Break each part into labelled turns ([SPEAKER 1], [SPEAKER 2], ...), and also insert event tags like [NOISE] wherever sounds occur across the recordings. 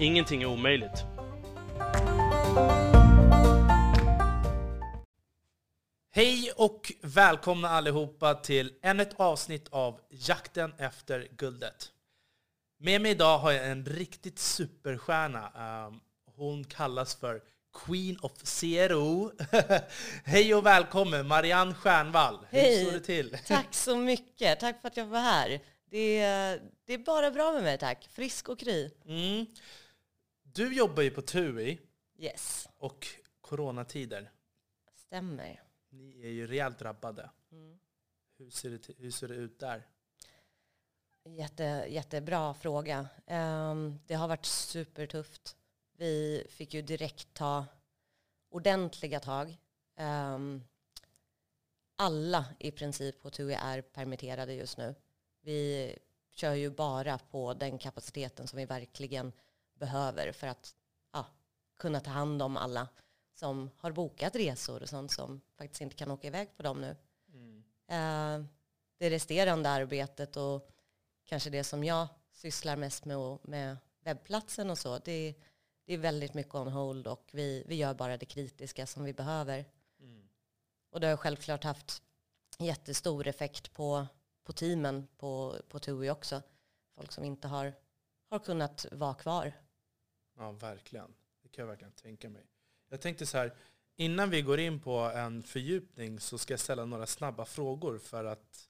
[SPEAKER 1] Ingenting är omöjligt. Hej och välkomna allihopa till ännu ett avsnitt av Jakten efter guldet. Med mig idag har jag en riktigt superstjärna. Um, hon kallas för Queen of Zero. [LAUGHS] Hej och välkommen Marianne Stjärnvall.
[SPEAKER 2] Hej.
[SPEAKER 1] Hur står det till? [LAUGHS]
[SPEAKER 2] Tack så mycket. Tack för att jag var här. Det är, det är bara bra med mig, tack. Frisk och kry.
[SPEAKER 1] Mm. Du jobbar ju på TUI
[SPEAKER 2] Yes,
[SPEAKER 1] och coronatider.
[SPEAKER 2] stämmer.
[SPEAKER 1] Ni är ju rejält drabbade.
[SPEAKER 2] Mm.
[SPEAKER 1] Hur ser det, hur ser det ut där?
[SPEAKER 2] Jätte, jättebra fråga. Ehm, det har varit supertufft. Vi fick ju direkt ta ordentliga tag. Ehm, alla i princip på TUI är permitterade just nu. Vi kör ju bara på den kapaciteten som vi verkligen behöver för att ja, kunna ta hand om alla som har bokat resor och sånt som faktiskt inte kan åka iväg på dem nu. Eh, det resterande arbetet och kanske det som jag sysslar mest med, och- med webbplatsen och så, det, det är väldigt mycket on hold och vi, vi gör bara det kritiska som vi behöver. Och det har självklart haft jättestor effekt på, på teamen på, på TUI också. Folk som inte har, har kunnat vara kvar.
[SPEAKER 1] Ja, verkligen. Det kan jag verkligen tänka mig. Jag tänkte så här, innan vi går in på en fördjupning så ska jag ställa några snabba frågor för att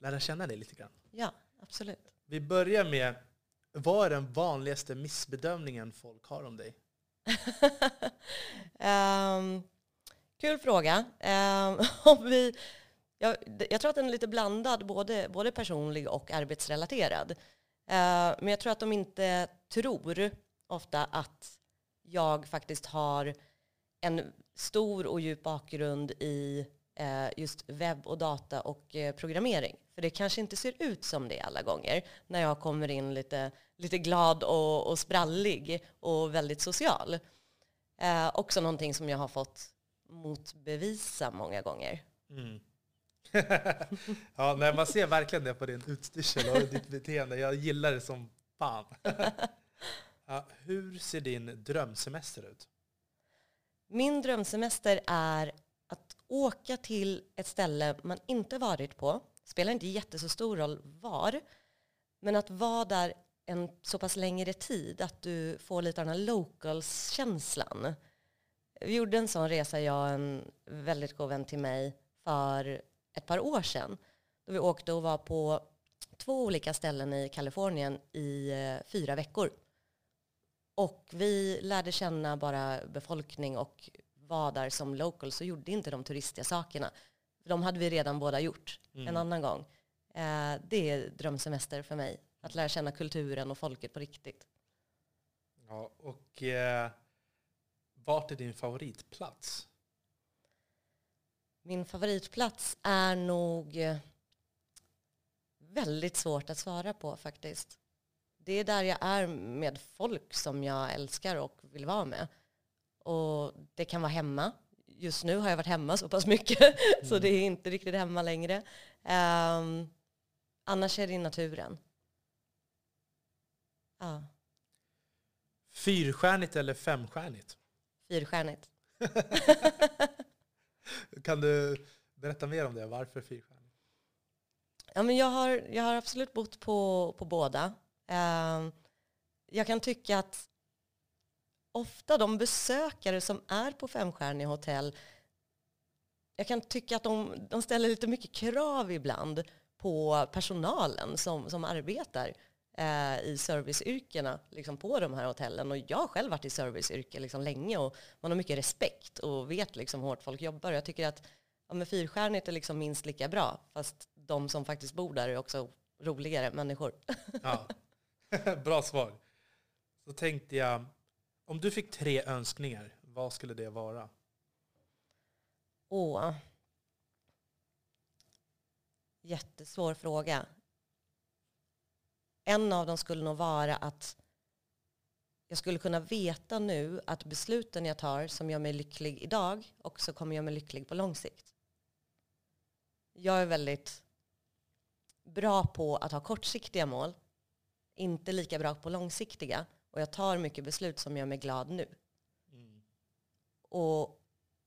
[SPEAKER 1] lära känna dig lite grann.
[SPEAKER 2] Ja, absolut.
[SPEAKER 1] Vi börjar med, vad är den vanligaste missbedömningen folk har om dig? [LAUGHS]
[SPEAKER 2] Ehm, kul fråga. Ehm, [LAUGHS] om vi, jag, jag tror att den är lite blandad, både, både personlig och arbetsrelaterad. Ehm, men jag tror att de inte tror ofta att jag faktiskt har en stor och djup bakgrund i eh, just webb och data och eh, programmering. För det kanske inte ser ut som det alla gånger när jag kommer in lite, lite glad och, och sprallig och väldigt social. Eh, också någonting som jag har fått motbevisa många gånger.
[SPEAKER 1] Mm. [LAUGHS] ja, nej, man ser verkligen det på din utstyrsel och ditt beteende. Jag gillar det som fan. [LAUGHS] ja, hur ser din drömsemester ut?
[SPEAKER 2] Min drömsemester är att åka till ett ställe man inte varit på. Spelar inte jätteså stor roll var. Men att vara där en så pass längre tid att du får lite av den här locals-känslan. Vi gjorde en sån resa, jag och en väldigt god vän till mig, för ett par år sedan. Då vi åkte och var på två olika ställen i Kalifornien i eh, fyra veckor. Och vi lärde känna bara befolkning och var där som locals och gjorde inte de turistiga sakerna. De hade vi redan båda gjort en annan gång. Eh, det är drömsemester för mig. Att lära känna kulturen och folket på riktigt.
[SPEAKER 1] Ja, och eh, vart är din favoritplats?
[SPEAKER 2] Min favoritplats är nog eh, väldigt svårt att svara på faktiskt. Det är där jag är med folk som jag älskar och vill vara med. Och det kan vara hemma. Just nu har jag varit hemma så pass mycket [LAUGHS] så det är inte riktigt hemma längre. Ehm, annars är det i naturen. Ja,
[SPEAKER 1] Fyrstjärnigt eller femstjärnigt?
[SPEAKER 2] fyrstjärnigt. [LAUGHS]
[SPEAKER 1] Kan du berätta mer om det? Varför fyrstjärnigt?
[SPEAKER 2] Ja, men jag, har, jag har absolut bott på, på båda. Ehm, jag kan tycka att ofta de besökare som är på femstjärniga hotell, jag kan tycka att de, de ställer lite mycket krav ibland på personalen som, som arbetar eh, i serviceyrkena liksom på de här hotellen. Och jag har själv varit i serviceyrke liksom länge och man har mycket respekt och vet liksom hur hårt folk jobbar. Och jag tycker att ja, men fyrstjärnigt är liksom minst lika bra, fast de som faktiskt bor där är också roligare människor.
[SPEAKER 1] Ja. [LAUGHS] [LAUGHS] Bra svar. så tänkte jag, om du fick tre önskningar, vad skulle det vara?
[SPEAKER 2] Åh. Jättesvår fråga. En av dem skulle nog vara att jag skulle kunna veta nu att besluten jag tar som gör mig lycklig idag också kommer göra mig lycklig på lång sikt. Jag är väldigt bra på att ha kortsiktiga mål, inte lika bra på långsiktiga. Och jag tar mycket beslut som gör mig glad nu. Mm. Och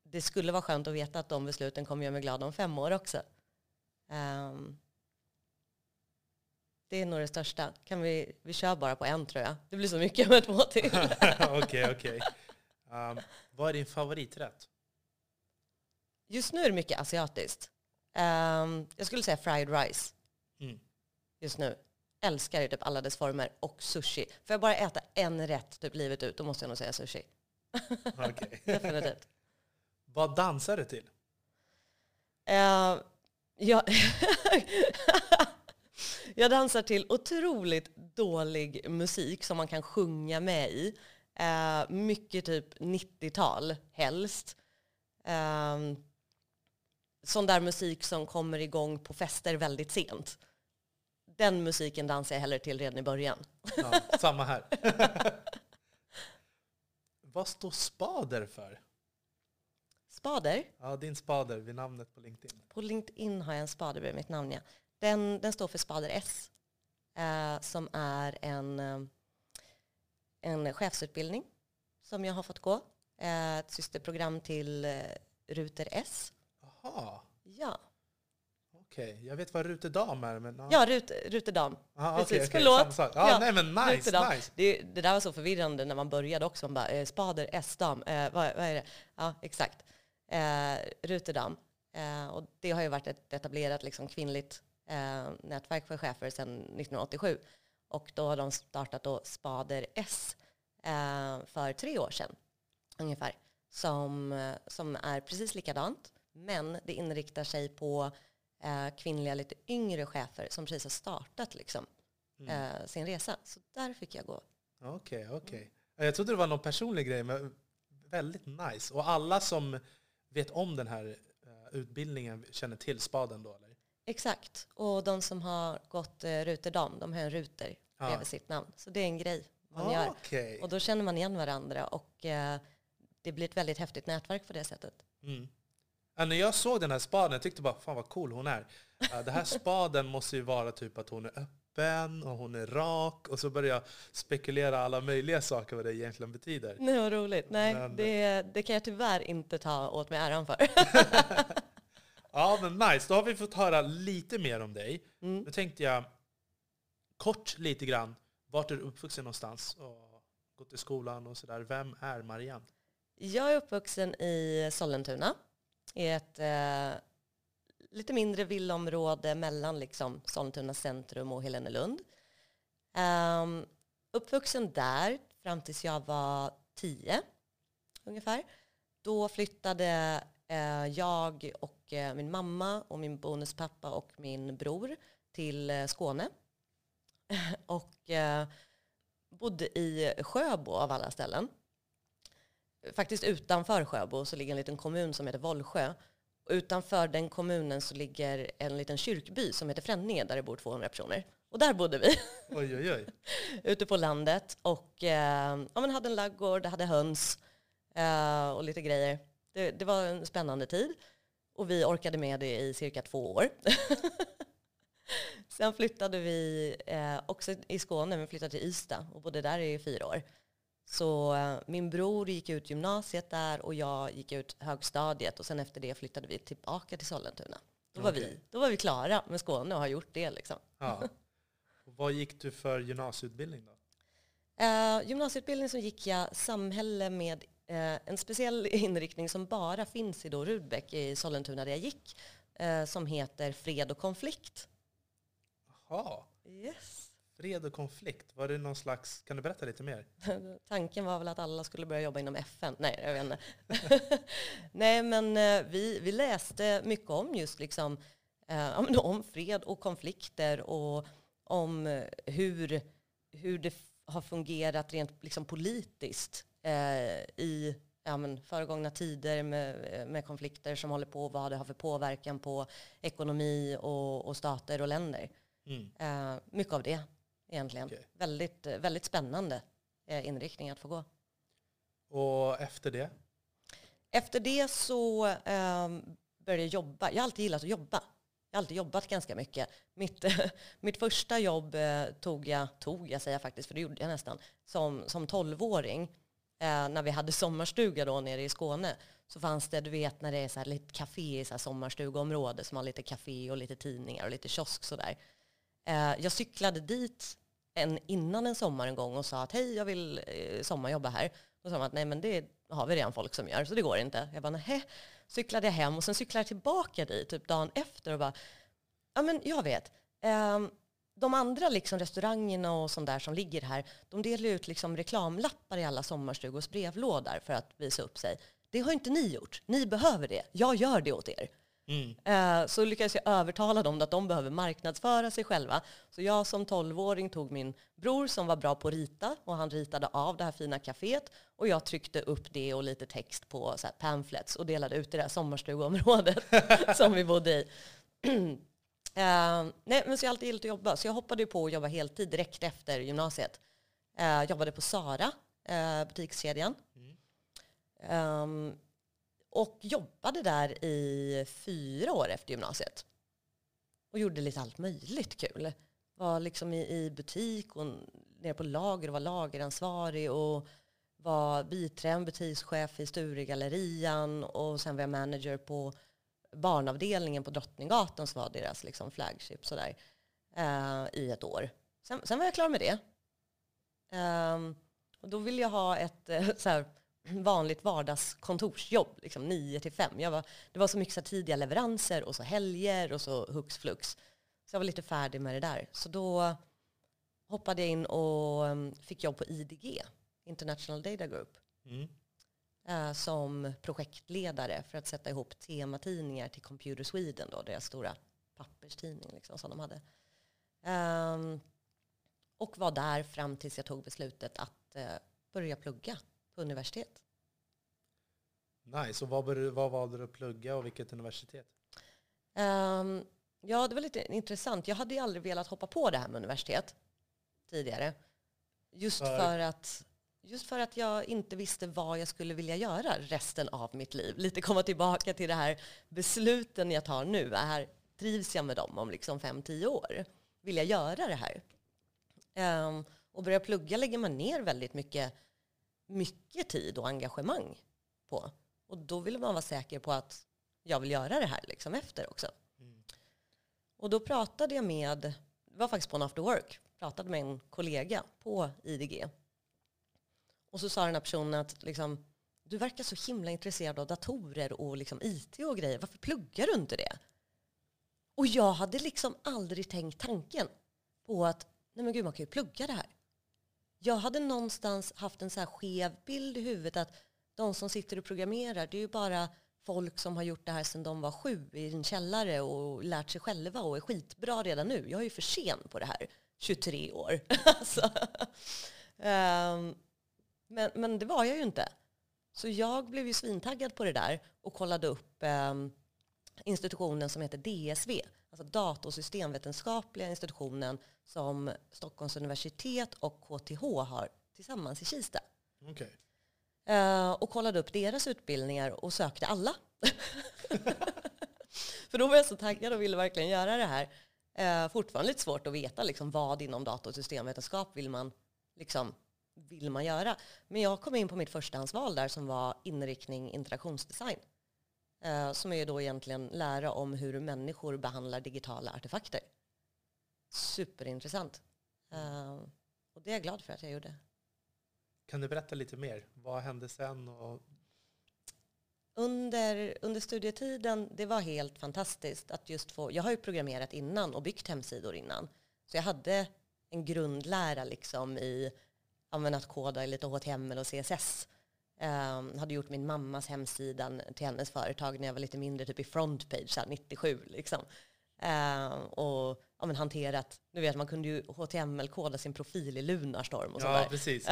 [SPEAKER 2] det skulle vara skönt att veta att de besluten kommer göra mig glad om fem år också. Um, det är nog det största. Kan vi, vi kör bara på en tror jag. Det blir så mycket med två till. [LAUGHS]
[SPEAKER 1] Okej, okej. Um, vad är din favoriträtt?
[SPEAKER 2] Just nu är det mycket asiatiskt. Um, jag skulle säga fried rice. Mm. Just nu. Älskar det, typ alla dess former. Och sushi. Får jag bara äta en rätt typ livet ut, då måste jag nog säga sushi. [LAUGHS]
[SPEAKER 1] Okay. [LAUGHS]
[SPEAKER 2] Definitivt.
[SPEAKER 1] Vad dansar du till?
[SPEAKER 2] Uh, jag, [LAUGHS] jag dansar till otroligt dålig musik som man kan sjunga med i. Uh, mycket typ 90-tal helst. Uh, sån där musik som kommer igång på fester väldigt sent. Den musiken dansar jag hellre till redan i början.
[SPEAKER 1] Ja, samma här. [LAUGHS] Vad står spader för?
[SPEAKER 2] Spader?
[SPEAKER 1] Ja, din spader vid namnet på LinkedIn.
[SPEAKER 2] På LinkedIn har jag en spader bredvid mitt namn, ja. Den, den står för Spader S, eh, som är en, eh, en chefsutbildning som jag har fått gå. Eh, ett systerprogram till eh, Ruter S.
[SPEAKER 1] Aha.
[SPEAKER 2] Ja.
[SPEAKER 1] Okej, okay. jag vet vad Ruterdam är. Men,
[SPEAKER 2] ja, ja Rut, Ruterdam.
[SPEAKER 1] Aha, Precis, okay, okay. förlåt. Ja, ja, nej, men nice, nice.
[SPEAKER 2] Det, det, där var så förvirrande när man började också. Man bara, eh, spader, S-dam, eh, vad, vad, är det? Ja, exakt. Eh, Ruterdam. Eh, och det har ju varit ett etablerat liksom, kvinnligt eh, nätverk för chefer sedan 1987. Och då har de startat då Spader S eh, för tre år sedan ungefär. Som, eh, som är precis likadant. Men det inriktar sig på eh, kvinnliga lite yngre chefer som precis har startat liksom, mm. eh, sin resa. Så där fick jag gå.
[SPEAKER 1] Okej, okay, okej. Okay. Jag trodde det var någon personlig grej, men väldigt nice. Och alla som vet om den här eh, utbildningen känner till spaden då? Eller?
[SPEAKER 2] Exakt. Och de som har gått eh, Ruterdam, de har en ruter ja. bredvid sitt namn. Så det är en grej man ah, gör.
[SPEAKER 1] Okay.
[SPEAKER 2] Och då känner man igen varandra och eh, det blir ett väldigt häftigt nätverk på det sättet.
[SPEAKER 1] Mm. När jag såg den här spaden, jag tyckte bara fan vad cool hon är. Uh, det här spaden måste ju vara typ att hon är öppen och hon är rak. Och så började jag spekulera alla möjliga saker vad det egentligen betyder.
[SPEAKER 2] Nej, vad roligt. Nej, men, det, det kan jag tyvärr inte ta åt mig äran för. [LAUGHS]
[SPEAKER 1] ja, men nice. Då har vi fått höra lite mer om dig. Mm. Nu tänkte jag kort lite grann, vart är du uppvuxen någonstans? Och gått i skolan och sådär. Vem är Marianne?
[SPEAKER 2] Jag är uppvuxen i Sollentuna i ett eh, lite mindre villområde mellan liksom Sollentuna centrum och Helenelund. Um, ehm, uppvuxen där fram tills jag var tio ungefär. Då flyttade eh, jag och eh, min mamma och min bonuspappa och min bror till eh, Skåne. [LAUGHS] och eh, bodde i Sjöbo av alla ställen faktiskt utanför Sjöbo så ligger en liten kommun som heter Vollsjö. Och utanför den kommunen så ligger en liten kyrkby som heter Fränninge där det bor 200 personer. Och där bodde vi.
[SPEAKER 1] Oj, oj, oj. [LAUGHS]
[SPEAKER 2] Ute på landet. Och eh, ja, men hade en laggård, hade höns eh, och lite grejer. Det, det, var en spännande tid. Och vi orkade med det i cirka två år. [LAUGHS] Sen flyttade vi eh, också i Skåne, men flyttade till Ystad och bodde där i fyra år. Så eh, min bror gick ut gymnasiet där och jag gick ut högstadiet och sen efter det flyttade vi tillbaka till Sollentuna. Då var, vi, då var vi klara med Skåne och har gjort det. Liksom.
[SPEAKER 1] Ja. [LAUGHS] Och vad gick du för gymnasieutbildning då?
[SPEAKER 2] Uh, gymnasieutbildning så gick jag samhälle med uh, en speciell [LAUGHS] inriktning som bara finns i då Rudbeck i Sollentuna där jag gick. Uh, som heter fred och konflikt.
[SPEAKER 1] Jaha.
[SPEAKER 2] Yes.
[SPEAKER 1] Fred och konflikt, var det någon slags, kan du berätta lite mer? [LAUGHS]
[SPEAKER 2] Tanken var väl att alla skulle börja jobba inom FN. Nej, jag vet inte. [LAUGHS] Nej, men eh, vi, vi läste mycket om just liksom, eh, om fred och konflikter och om eh, hur, hur det har fungerat rent liksom politiskt eh, i ja, men föregångna tider med, med konflikter som håller på, vad det har för påverkan på ekonomi och, och stater och länder.
[SPEAKER 1] Mm.
[SPEAKER 2] Eh, mycket av det egentligen.
[SPEAKER 1] Okej.
[SPEAKER 2] Väldigt, väldigt spännande eh, inriktning att få gå.
[SPEAKER 1] Och efter det?
[SPEAKER 2] Efter det så eh, började jag jobba. Jag har alltid gillat att jobba. Jag har alltid jobbat ganska mycket. Mitt, [LAUGHS] mitt första jobb eh, tog jag, tog jag säger jag faktiskt, för det gjorde jag nästan, som, som 12-åring. Eh, när vi hade sommarstuga då nere i Skåne så fanns det, du vet när det är så här lite café i så här som har lite café och lite tidningar och lite kiosk sådär. Eh, jag cyklade dit en, innan en sommar en gång och sa att hej, jag vill eh, sommarjobba här. Då sa de att nej, men det har vi redan folk som gör, så det går inte. Jag bara, nej. Cyklade jag hem och sen cyklade jag tillbaka dit typ dagen efter och bara, ja men jag vet. Ehm, de andra liksom restaurangerna och sånt där som ligger här, de delar ut liksom reklamlappar i alla sommarstugors brevlådor för att visa upp sig. Det har inte ni gjort. Ni behöver det. Jag gör det åt er.
[SPEAKER 1] Mm.
[SPEAKER 2] Eh, så lyckades jag övertala dem att de behöver marknadsföra sig själva. Så jag som 12-åring tog min bror som var bra på att rita och han ritade av det här fina kaféet och jag tryckte upp det och lite text på så pamphlets och delade ut i det här sommarstugeområdet [LAUGHS] som vi bodde i. [CLEARS THROAT] Eh, nej, men så jag har alltid gillat att jobba, så jag hoppade på att jobba heltid direkt efter gymnasiet. Eh, jobbade på Sara, eh, butikskedjan. Ehm, och jobbade där i fyra år efter gymnasiet. Och gjorde lite allt möjligt kul. Var liksom i, i butik och nere på lager och var lageransvarig och var biträdande butikschef i Sturegallerian och sen var jag manager på barnavdelningen på Drottninggatan som var deras liksom flagship sådär, eh, i ett år. Sen, sen var jag klar med det. Eh, och då ville jag ha ett eh, så här, vanligt vardagskontorsjobb, liksom 9 till 5. Jag var, det var så mycket så tidiga leveranser och så helger och så hux flux. Så jag var lite färdig med det där. Så då hoppade jag in och um, fick jobb på IDG, International Data Group,
[SPEAKER 1] Mm.
[SPEAKER 2] eh, som projektledare för att sätta ihop tematidningar till Computer Sweden, då, deras stora papperstidning liksom, som de hade. Ehm, och var där fram tills jag tog beslutet att eh, börja plugga på universitet.
[SPEAKER 1] Nice. Och vad, vad valde du att plugga och vilket universitet?
[SPEAKER 2] Ehm, ja, det var lite intressant. Jag hade ju aldrig velat hoppa på det här med universitet tidigare. Just
[SPEAKER 1] För?
[SPEAKER 2] för att, just för att jag inte visste vad jag skulle vilja göra resten av mitt liv. Lite komma tillbaka till det här besluten jag tar nu. Här trivs jag med dem om liksom fem, tio år? Vill jag göra det här? Ehm, och börja plugga lägger man ner väldigt mycket, mycket tid och engagemang på. Och då vill man vara säker på att jag vill göra det här liksom efter också.
[SPEAKER 1] Mm.
[SPEAKER 2] Och då pratade jag med, det var faktiskt på en after work, pratade med en kollega på IDG. Och så sa den här personen att liksom, du verkar så himla intresserad av datorer och liksom IT och grejer, varför pluggar du inte det? Och jag hade liksom aldrig tänkt tanken på att, nej men gud man kan ju plugga det här. Jag hade någonstans haft en så här skev bild i huvudet att de som sitter och programmerar, det är ju bara folk som har gjort det här sedan de var sju i en källare och lärt sig själva och är skitbra redan nu. Jag är ju för sen på det här, 23 år. [LAUGHS] alltså. Ehm, men, men det var jag ju inte. Så jag blev ju svintaggad på det där och kollade upp um, institutionen som heter DSV, alltså Datorsystemvetenskapliga institutionen som Stockholms universitet och KTH har tillsammans i Kista.
[SPEAKER 1] Okej.
[SPEAKER 2] Eh, och kollade upp deras utbildningar och sökte alla. [LAUGHS] För då var jag så taggad och ville verkligen göra det här. Eh, fortfarande lite svårt att veta liksom, vad inom dator och systemvetenskap vill man, liksom, vill man göra. Men jag kom in på mitt förstahandsval där som var inriktning interaktionsdesign. Eh, som är då egentligen lära om hur människor behandlar digitala artefakter. Superintressant. Eh, och det är jag glad för att jag gjorde.
[SPEAKER 1] Kan du berätta lite mer? Vad hände sen? Och...
[SPEAKER 2] Under, under studietiden, det var helt fantastiskt att just få, jag har ju programmerat innan och byggt hemsidor innan. Så jag hade en grundlära liksom i att koda i lite HTML och CSS. Um, hade gjort min mammas hemsida till hennes företag när jag var lite mindre, typ i frontpage, så här 97 liksom. Ehm, och ja, men hanterat, nu vet man kunde ju HTML-koda sin profil i Lunarstorm och
[SPEAKER 1] Ja,
[SPEAKER 2] sådär.
[SPEAKER 1] precis.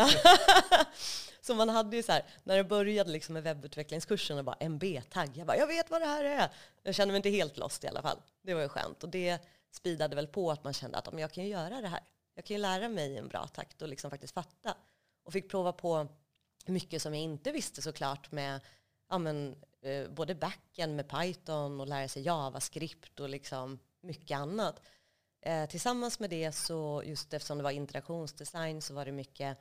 [SPEAKER 1] [LAUGHS]
[SPEAKER 2] Så man hade ju så här, när det började liksom med webbutvecklingskursen och bara en B-tagg, jag bara, jag vet vad det här är. Jag kände mig inte helt lost i alla fall. Det var ju skönt. Och det speedade väl på att man kände att om jag kan ju göra det här. Jag kan ju lära mig en bra takt och liksom faktiskt fatta. Och fick prova på mycket som jag inte visste såklart med ja, men, eh, både backen med Python och lära sig JavaScript och liksom mycket annat. Eh, tillsammans med det så, just eftersom det var interaktionsdesign så var det mycket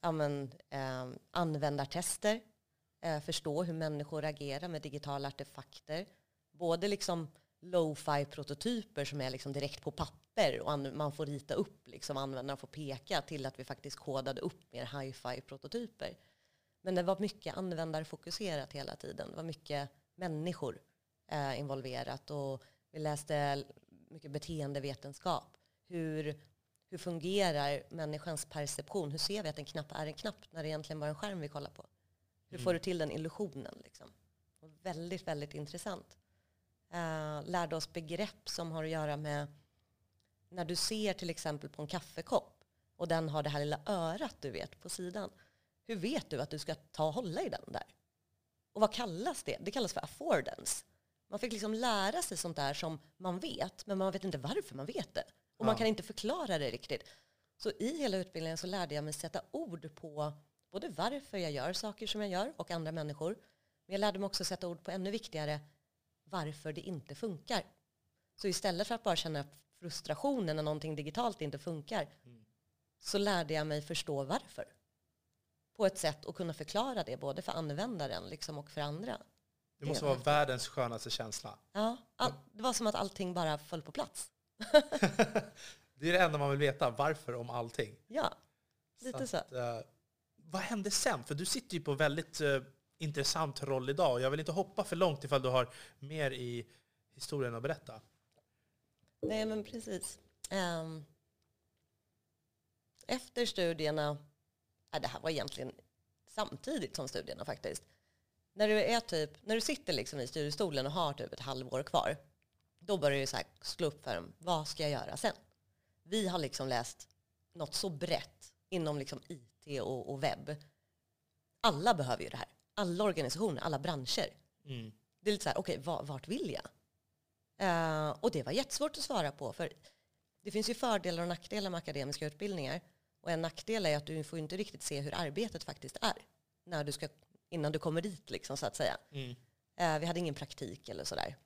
[SPEAKER 2] ja, men, eh, användartester, eh, förstå hur människor agerar med digitala artefakter. Både liksom lo-fi prototyper som är liksom direkt på papper och an- man får rita upp, liksom användarna får peka till att vi faktiskt kodade upp mer hi-fi prototyper. Men det var mycket användarfokuserat hela tiden. Det var mycket människor eh, involverat och vi läste mycket beteendevetenskap. Hur, hur fungerar människans perception? Hur ser vi att en knapp är en knapp när det egentligen bara är en skärm vi kollar på? Hur får du till den illusionen? Liksom? Väldigt, väldigt intressant. Uh, lärde oss begrepp som har att göra med när du ser till exempel på en kaffekopp och den har det här lilla örat du vet på sidan. Hur vet du att du ska ta och hålla i den där? Och vad kallas det? Det kallas för affordance. Man fick liksom lära sig sånt där som man vet, men man vet inte varför man vet det. Och man
[SPEAKER 1] Ja.
[SPEAKER 2] kan inte förklara det riktigt. Så i hela utbildningen så lärde jag mig sätta ord på både varför jag gör saker som jag gör och andra människor. Men jag lärde mig också sätta ord på ännu viktigare varför det inte funkar. Så istället för att bara känna frustrationen när någonting digitalt inte funkar så lärde jag mig förstå varför. På ett sätt att kunna förklara det både för användaren liksom och för andra.
[SPEAKER 1] Det måste vara världens skönaste känsla.
[SPEAKER 2] Ja, all, det var som att allting bara föll på plats. [LAUGHS]
[SPEAKER 1] Det är det enda man vill veta, varför om allting.
[SPEAKER 2] Ja, lite så.
[SPEAKER 1] att, eh, vad hände sen? För du sitter ju på väldigt eh, intressant roll idag. Jag vill inte hoppa för långt ifall du har mer i historien att berätta.
[SPEAKER 2] Nej, men precis. Um, efter studierna, ja, det här var egentligen samtidigt som studierna faktiskt. När du, är typ, när du sitter liksom i studiestolen och har typ ett halvår kvar, då börjar du så här slå upp för dem. vad ska jag göra sen? Vi har liksom läst något så brett inom liksom IT och, och webb. Alla behöver ju det här. Alla organisationer, alla branscher.
[SPEAKER 1] Mm.
[SPEAKER 2] Det är lite så här, okej, va- vart vill jag? Eh, och det var jättesvårt att svara på, för det finns ju fördelar och nackdelar med akademiska utbildningar. Och en nackdel är att du får inte riktigt se hur arbetet faktiskt är när du ska, innan du kommer dit, liksom, så att säga.
[SPEAKER 1] Mm.
[SPEAKER 2] Eh, vi hade ingen praktik eller sådär.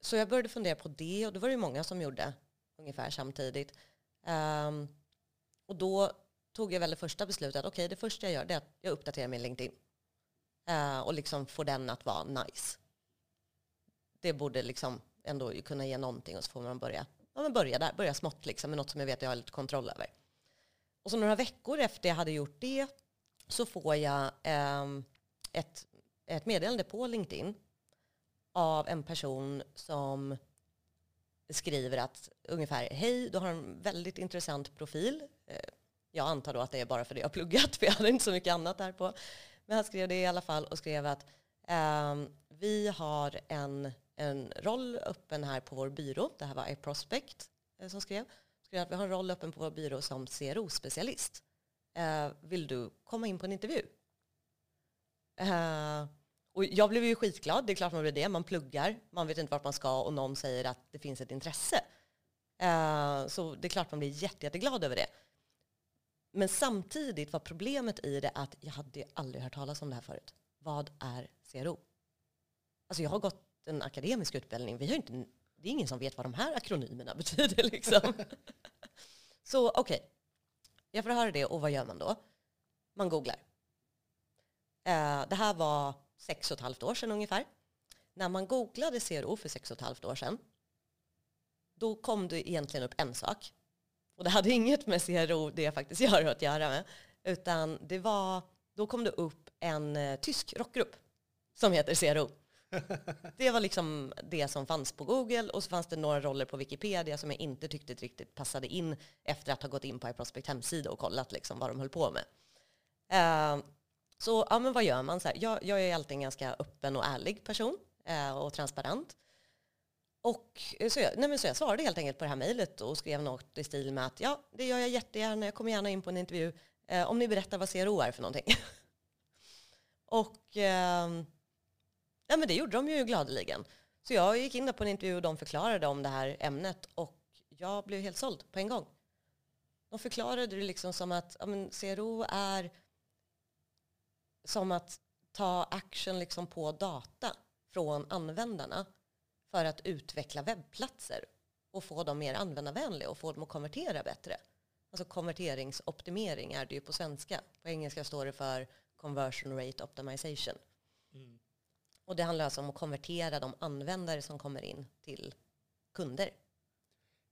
[SPEAKER 2] Så jag började fundera på det och då var det många som gjorde ungefär samtidigt. Ehm, och då tog jag väl det första beslutet att okej, det första jag gör det är att jag uppdaterar min LinkedIn. Eh, och liksom får den att vara nice. Det borde liksom ändå kunna ge någonting och så får man börja, ja, men börja där, börja smått liksom, med något som jag vet att jag har lite kontroll över. Och så några veckor efter jag hade gjort det så får jag ehm, ett, ett meddelande på LinkedIn av en person som skriver att ungefär hej, du har en väldigt intressant profil. Eh, jag antar då att det är bara för det jag har pluggat, [LAUGHS] för jag hade inte så mycket annat där på. Men han skrev det i alla fall och skrev att ehm, vi har en, en roll öppen här på vår byrå. Det här var iProspect eh, som skrev. skrev att vi har en roll öppen på vår byrå som CRO-specialist. Eh, vill du komma in på en intervju? Eh, och jag blev ju skitglad, det är klart man blir det. Man pluggar, man vet inte vart man ska och någon säger att det finns ett intresse. Eh, så det är klart man blir jätte, jätteglad över det. Men samtidigt var problemet i det att jag hade aldrig hört talas om det här förut. Vad är CRO? Alltså jag har gått en akademisk utbildning, vi har inte, det är ingen som vet vad de här akronymerna [LAUGHS] betyder. Liksom. Så okej, jag får höra det och vad gör man då? Man googlar. Eh, det här var sex och ett halvt år sedan ungefär. När man googlade CRO för sex och ett halvt år sedan, då kom det egentligen upp en sak. Och det hade inget med CRO, det jag faktiskt gör, att göra med. Utan det var, då kom det upp en eh, tysk rockgrupp som heter CRO. [LAUGHS] Det var liksom det som fanns på Google och så fanns det några roller på Wikipedia som jag inte tyckte riktigt passade in efter att ha gått in på iProspect hemsida och kollat liksom vad de höll på med. Eh, så ja, men vad gör man? Så här, jag, jag är alltid en ganska öppen och ärlig person eh, och transparent. Och eh, så jag, nej men så jag svarade helt enkelt på det här mejlet och skrev något i stil med att ja, det gör jag jättegärna, jag kommer gärna in på en intervju eh, om ni berättar vad CRO är för någonting. [LAUGHS] och eh, ja, men det gjorde de ju gladeligen. Så jag gick in där på en intervju och de förklarade om det här ämnet och jag blev helt såld på en gång. De förklarade det liksom som att ja, men CRO är som att ta action liksom på data från användarna för att utveckla webbplatser och få dem mer användarvänliga och få dem att konvertera bättre. Alltså konverteringsoptimering är det ju på svenska. På engelska står det för conversion rate optimization. Mm. Och det handlar alltså om att konvertera de användare som kommer in till kunder.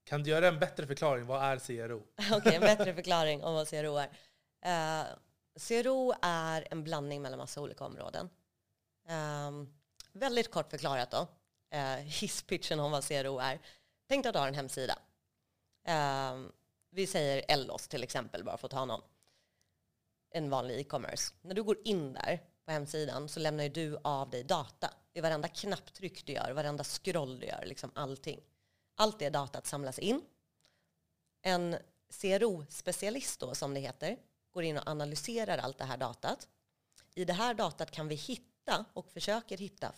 [SPEAKER 1] Kan du göra en bättre förklaring? Vad är CRO? [LAUGHS]
[SPEAKER 2] Okej, okay, en bättre förklaring om vad CRO är. Uh, CRO är en blandning mellan massa olika områden. Um, väldigt kort förklarat då, eh, hisspitchen om vad CRO är. Tänk dig att du har en hemsida. Eh, vi säger Ellos till exempel, bara för att ta någon. En vanlig e-commerce. När du går in där på hemsidan så lämnar du av dig data. Det är varenda knapptryck du gör, varenda scroll du gör, liksom allting. Allt det datat samlas in. En CRO-specialist då, som det heter, går in och analyserar allt det här datat. I det här datat kan vi hitta och försöker hitta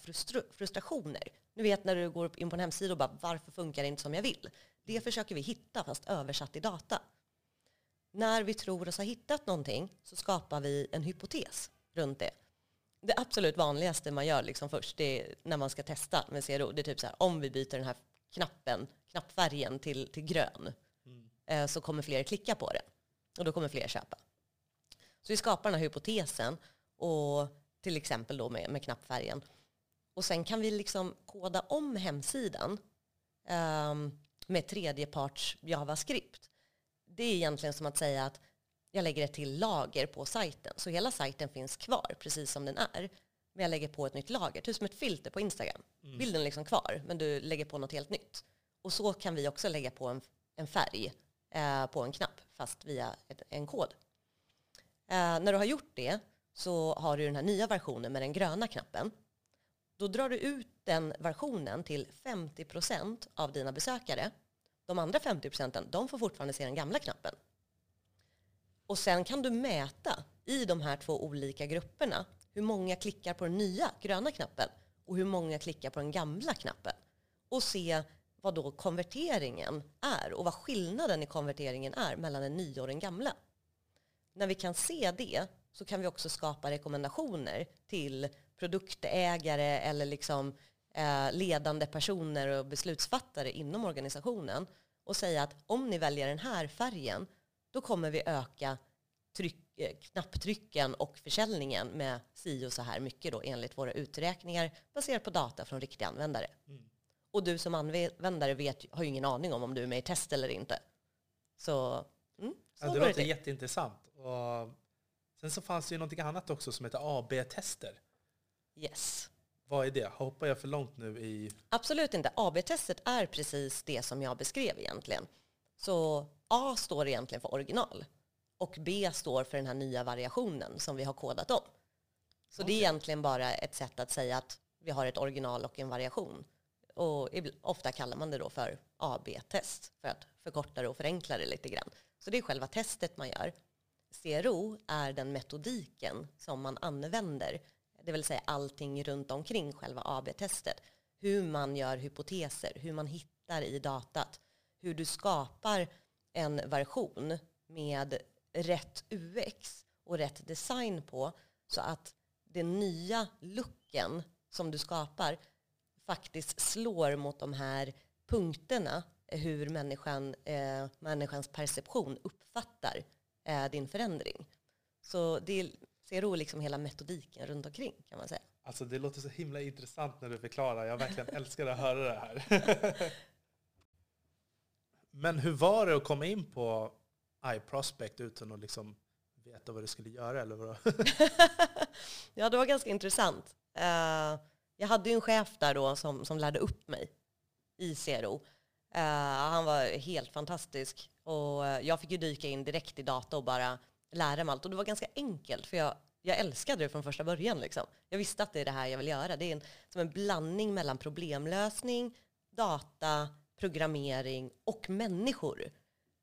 [SPEAKER 2] frustrationer. Du vet när du går in på en hemsida och bara varför funkar det inte som jag vill? Det försöker vi hitta fast översatt i data. När vi tror oss ha hittat någonting så skapar vi en hypotes runt det. Det absolut vanligaste man gör liksom först det är när man ska testa med CRO. Det är typ så här, om vi byter den här knappen, knappfärgen till, till grön mm. eh, så kommer fler klicka på det. Och då kommer fler köpa. Så vi skapar den här hypotesen och till exempel då med, med knappfärgen. Och sen kan vi liksom koda om hemsidan um, med tredjeparts JavaScript. Det är egentligen som att säga att jag lägger ett till lager på sajten. Så hela sajten finns kvar precis som den är. Men jag lägger på ett nytt lager, typ som ett filter på Instagram. Mm. Bilden är liksom kvar, men du lägger på något helt nytt. Och så kan vi också lägga på en, en färg eh, på en knapp, fast via ett, en kod. Eh, när du har gjort det så har du den här nya versionen med den gröna knappen. Då drar du ut den versionen till 50% av dina besökare. De andra 50% de får fortfarande se den gamla knappen. Och sen kan du mäta i de här två olika grupperna hur många klickar på den nya gröna knappen och hur många klickar på den gamla knappen. Och se vad då konverteringen är och vad skillnaden i konverteringen är mellan den nya och den gamla. När vi kan se det så kan vi också skapa rekommendationer till produktägare eller liksom, eh, ledande personer och beslutsfattare inom organisationen och säga att om ni väljer den här färgen då kommer vi öka tryck, eh, knapptrycken och försäljningen med si och så här mycket då enligt våra uträkningar baserat på data från riktiga användare. Mm. Och du som användare vet, har ju ingen aning om om du är med i test eller inte. Så,
[SPEAKER 1] mm, så ja, det låter det. jätteintressant. Och sen så fanns det ju någonting annat också som heter AB-tester.
[SPEAKER 2] Yes.
[SPEAKER 1] Vad är det? Hoppar jag för långt nu i...
[SPEAKER 2] Absolut inte. AB-testet är precis det som jag beskrev egentligen. Så A står egentligen för original och B står för den här nya variationen som vi har kodat om. Så okay. det är egentligen bara ett sätt att säga att vi har ett original och en variation. Och ofta kallar man det då för AB-test för att förkorta det och förenkla det lite grann. Så det är själva testet man gör. CRO är den metodiken som man använder, det vill säga allting runt omkring själva AB-testet. Hur man gör hypoteser, hur man hittar i datat, hur du skapar en version med rätt UX och rätt design på så att den nya looken som du skapar faktiskt slår mot de här punkterna hur människan, eh, människans perception uppfattar eh, din förändring. Så det ser liksom hela metodiken runt omkring kan man säga.
[SPEAKER 1] Alltså det låter så himla intressant när du förklarar. Jag verkligen [LAUGHS] älskar att höra det här. [LAUGHS] Men hur var det att komma in på iProspect utan att liksom veta vad du skulle göra? Eller vad? [LAUGHS]
[SPEAKER 2] ja, det var ganska intressant. Uh, jag hade ju en chef där då som, som lärde upp mig i CRO. Uh, han var helt fantastisk. Och eh, jag fick ju dyka in direkt i data och bara lära mig allt. Och det var ganska enkelt, för jag, jag älskade det från första början. Liksom. Jag visste att det är det här jag vill göra. Det är en, som en blandning mellan problemlösning, data, programmering och människor.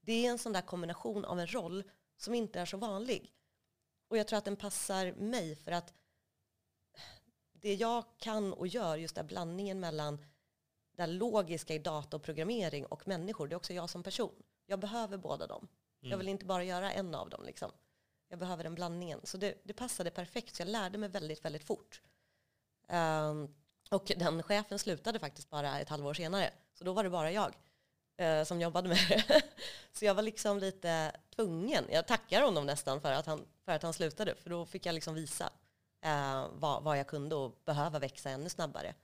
[SPEAKER 2] Det är en sån där kombination av en roll som inte är så vanlig. Och jag tror att den passar mig för att det jag kan och gör, just den blandningen mellan det logiska i data och programmering och människor, det är också jag som person. Jag behöver båda dem. Mm. Jag vill inte bara göra en av dem. Liksom. Jag behöver den blandningen. Så det, det passade perfekt, så jag lärde mig väldigt, väldigt fort. Um, och den chefen slutade faktiskt bara ett halvår senare. Så då var det bara jag uh, som jobbade med det. [LAUGHS] så jag var liksom lite tvungen. Jag tackar honom nästan för att han, för att han slutade. För då fick jag liksom visa uh, vad, vad jag kunde och behöva växa ännu snabbare.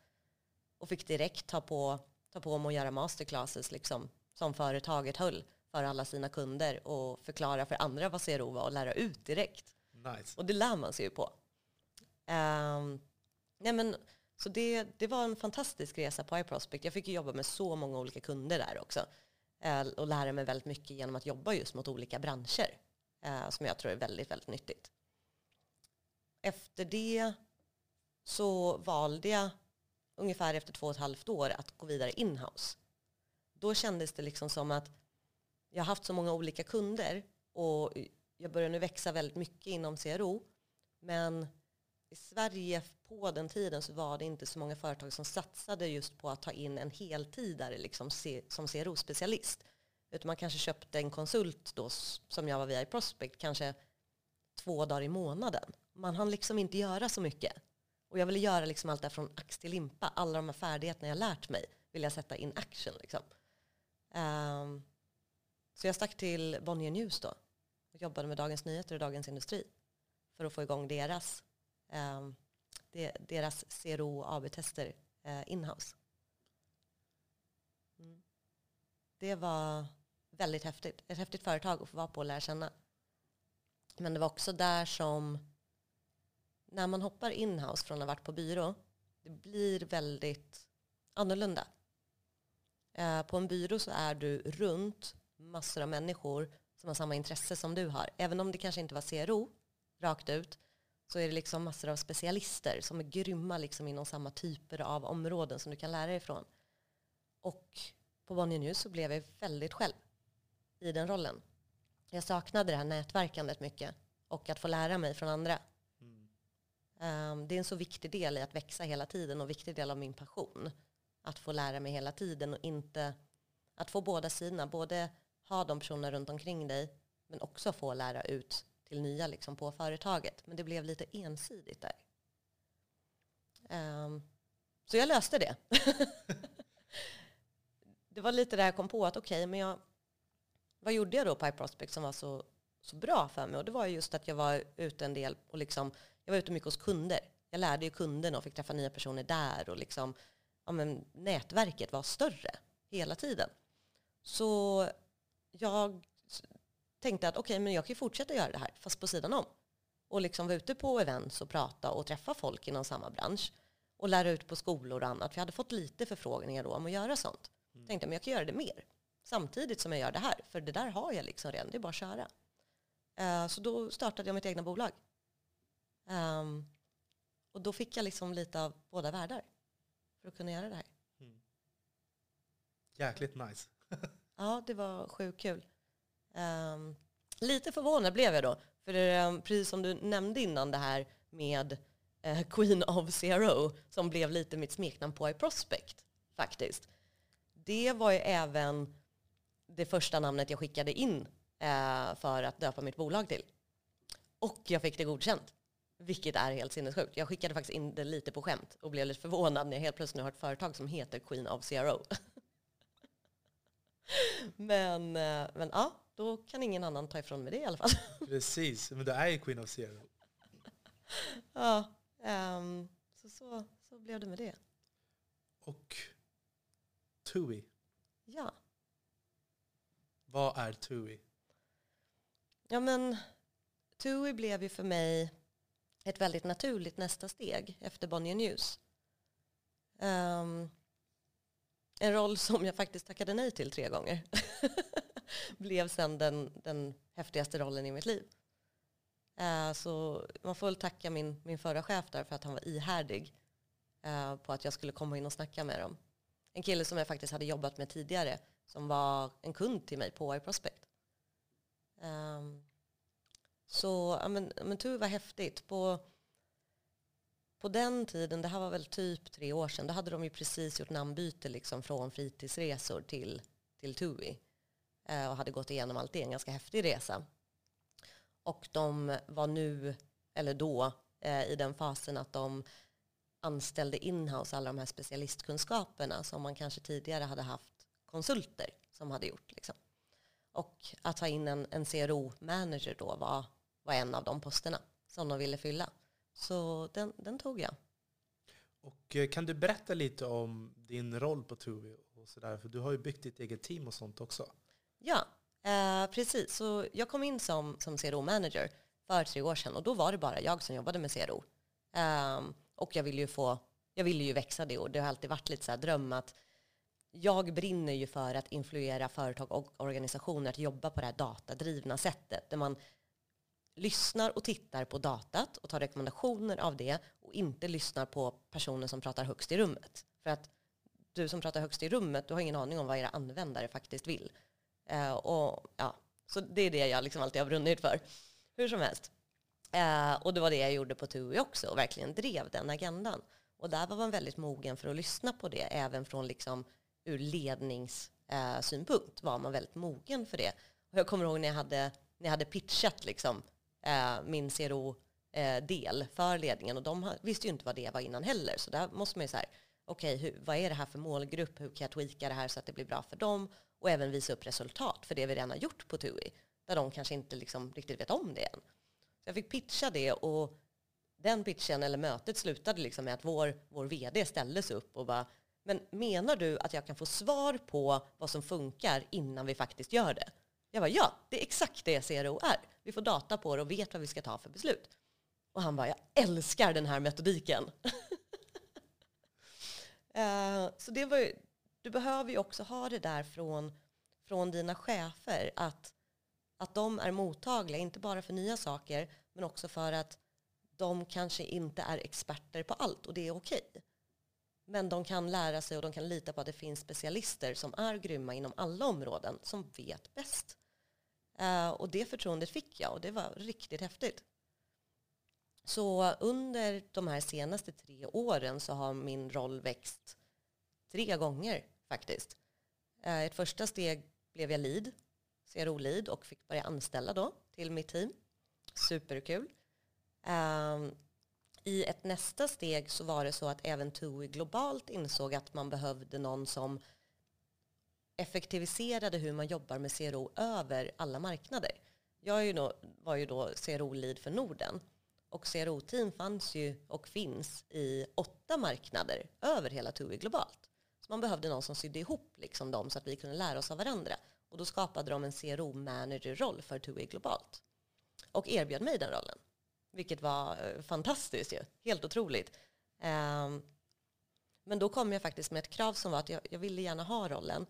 [SPEAKER 2] Och fick direkt ta på, ta på mig att göra masterclasses liksom, som företaget höll för alla sina kunder och förklara för andra vad CRO var och lära ut direkt.
[SPEAKER 1] Nice.
[SPEAKER 2] Och det lär man sig ju på. Um, nej men, så det, det var en fantastisk resa på iProspect. Jag fick ju jobba med så många olika kunder där också. Uh, och lära mig väldigt mycket genom att jobba just mot olika branscher. Uh, som jag tror är väldigt, väldigt nyttigt. Efter det så valde jag ungefär efter två och ett halvt år att gå vidare inhouse. Då kändes det liksom som att jag har haft så många olika kunder och jag börjar nu växa väldigt mycket inom CRO. Men i Sverige på den tiden så var det inte så många företag som satsade just på att ta in en heltidare liksom, som CRO-specialist. Utan man kanske köpte en konsult då, som jag var via i Prospect, kanske två dagar i månaden. Man hann liksom inte göra så mycket. Och jag ville göra liksom allt det från ax till limpa. Alla de här färdigheterna jag lärt mig vill jag sätta in action. Liksom. Um, så jag stack till Bonnier News då och jobbade med Dagens Nyheter och Dagens Industri för att få igång deras, eh, deras CRO AB-tester eh, inhouse. Mm. Det var väldigt häftigt. Ett häftigt företag att få vara på och lära känna. Men det var också där som när man hoppar inhouse från att ha varit på byrå, det blir väldigt annorlunda. Eh, på en byrå så är du runt massor av människor som har samma intresse som du har. Även om det kanske inte var CRO rakt ut så är det liksom massor av specialister som är grymma liksom inom samma typer av områden som du kan lära dig ifrån. Och på Bonnier News så blev jag väldigt själv i den rollen. Jag saknade det här nätverkandet mycket och att få lära mig från andra. Mm. Um, det är en så viktig del i att växa hela tiden och viktig del av min passion. Att få lära mig hela tiden och inte att få båda sidorna, både ha de personerna runt omkring dig men också få lära ut till nya liksom, på företaget. Men det blev lite ensidigt där. Um, så jag löste det. [LAUGHS] det var lite där jag kom på att okej, okay, men jag, vad gjorde jag då på iProspect som var så, så bra för mig? Och det var just att jag var ute en del och liksom, jag var ute mycket hos kunder. Jag lärde ju kunderna och fick träffa nya personer där och liksom, ja, men nätverket var större hela tiden. Så jag tänkte att okej, okay, men jag kan ju fortsätta göra det här, fast på sidan om. Och liksom vara ute på events och prata och träffa folk inom samma bransch. Och lära ut på skolor och annat. För jag hade fått lite förfrågningar då om att göra sånt. Mm. Tänkte, men jag kan göra det mer. Samtidigt som jag gör det här. För det där har jag liksom redan, det är bara att köra. Uh, så då startade jag mitt egna bolag. Um, och då fick jag liksom lite av båda världar. För att kunna göra det här. Mm.
[SPEAKER 1] Jäkligt nice. [LAUGHS]
[SPEAKER 2] Ja, det var sjukt kul. Um, lite förvånad blev jag då. För um, precis som du nämnde innan det här med uh, [LAUGHS] Queen of Zero som blev lite mitt smeknamn på i Prospect faktiskt. Det var ju även det första namnet jag skickade in uh, för att döpa mitt bolag till. Och jag fick det godkänt. Vilket är helt sinnessjukt. Jag skickade faktiskt in det lite på skämt och blev lite förvånad när jag helt plötsligt nu har ett företag som heter Queen of Zero. [LAUGHS] men, eh, men ja, då kan ingen annan ta ifrån mig det i alla fall. [LAUGHS]
[SPEAKER 1] Precis, men du är ju Queen of Zero.
[SPEAKER 2] ja, um, så, så, så blev det med det.
[SPEAKER 1] Och TUI.
[SPEAKER 2] Ja.
[SPEAKER 1] Vad är TUI?
[SPEAKER 2] Ja men TUI blev ju för mig ett väldigt naturligt nästa steg efter Bonnier News. Um, en roll som jag faktiskt tackade nej till tre gånger. [LAUGHS] blev sen den, den häftigaste rollen i mitt liv. Uh, så man får väl tacka min, min förra chef där för att han var ihärdig uh, på att jag skulle komma in och snacka med dem. En kille som jag faktiskt hade jobbat med tidigare, som var en kund till mig på iProspect. Um, ehm, så ja, men, men tur var häftigt. På, på den tiden, det här var väl typ tre år sedan, då hade de ju precis gjort namnbyte liksom från fritidsresor till, till TUI. Eh, och hade gått igenom allt det, en ganska häftig resa. Och de var nu, eller då, eh, i den fasen att de anställde inhouse alla de här specialistkunskaperna som man kanske tidigare hade haft konsulter som hade gjort. Liksom. Och att ta in en, en CRO-manager då var, var en av de posterna som de ville fylla. Så den, den tog jag.
[SPEAKER 3] Och eh, kan du berätta lite om din roll på Tuvi och sådär? För du har ju byggt ditt eget team och sånt också.
[SPEAKER 2] Ja, eh, precis. Så jag kom in som, som CRO-manager för tre år sedan och då var det bara jag som jobbade med CRO. Ehm, och jag ville ju få, jag ville ju växa det och det har alltid varit lite så här dröm att jag brinner ju för att influera företag och organisationer att jobba på det här datadrivna sättet där man lyssnar och tittar på datat och tar rekommendationer av det och inte lyssnar på personen som pratar högst i rummet. För att du som pratar högst i rummet, du har ingen aning om vad era användare faktiskt vill. Eh, och, ja, så det är det jag liksom alltid har brunnit för. Hur som helst. Eh, och det var det jag gjorde på TUI också och verkligen drev den agendan. Och där var man väldigt mogen för att lyssna på det, även från liksom ur ledningssynpunkt eh, var man väldigt mogen för det. Och jag kommer ihåg när jag hade, när jag hade pitchat liksom, Eh, min CRO-del eh, för ledningen och de visste ju inte vad det var innan heller. Så där måste man ju säga, okej, okay, vad är det här för målgrupp? Hur kan jag tweaka det här så att det blir bra för dem? Och även visa upp resultat för det vi redan har gjort på TUI, där de kanske inte liksom riktigt vet om det än. Så jag fick pitcha det och den pitchen eller mötet slutade liksom med att vår, vår vd ställdes upp och bara men menar du att jag kan få svar på vad som funkar innan vi faktiskt gör det? Jag bara ja, det är exakt det CRO är. Vi får data på det och vet vad vi ska ta för beslut. Och han bara, jag älskar den här metodiken. uh, [LAUGHS] så det var ju, du behöver ju också ha det där från, från dina chefer, att, att de är mottagliga, inte bara för nya saker, men också för att de kanske inte är experter på allt och det är okej. Men de kan lära sig och de kan lita på att det finns specialister som är grymma inom alla områden som vet bäst. Uh, och det förtroendet fick jag och det var riktigt häftigt. Så under de här senaste tre åren så har min roll växt tre gånger faktiskt. Uh, ett första steg blev jag lead, CRO-lead och fick börja anställa då till mitt team. Superkul. Uh, i ett nästa steg så var det så att även TUI globalt insåg att man behövde någon som effektiviserade hur man jobbar med CRO över alla marknader. Jag ju då, var ju då CRO-lead för Norden och CRO-team fanns ju och finns i åtta marknader över hela TUI globalt. Så man behövde någon som sydde ihop liksom dem så att vi kunde lära oss av varandra. Och då skapade de en CRO-manager-roll för TUI globalt och erbjöd mig den rollen. Vilket var eh, fantastiskt ju. Helt otroligt. Ehm, men då kom jag faktiskt med ett krav som var att jag, jag, ville gärna ha rollen.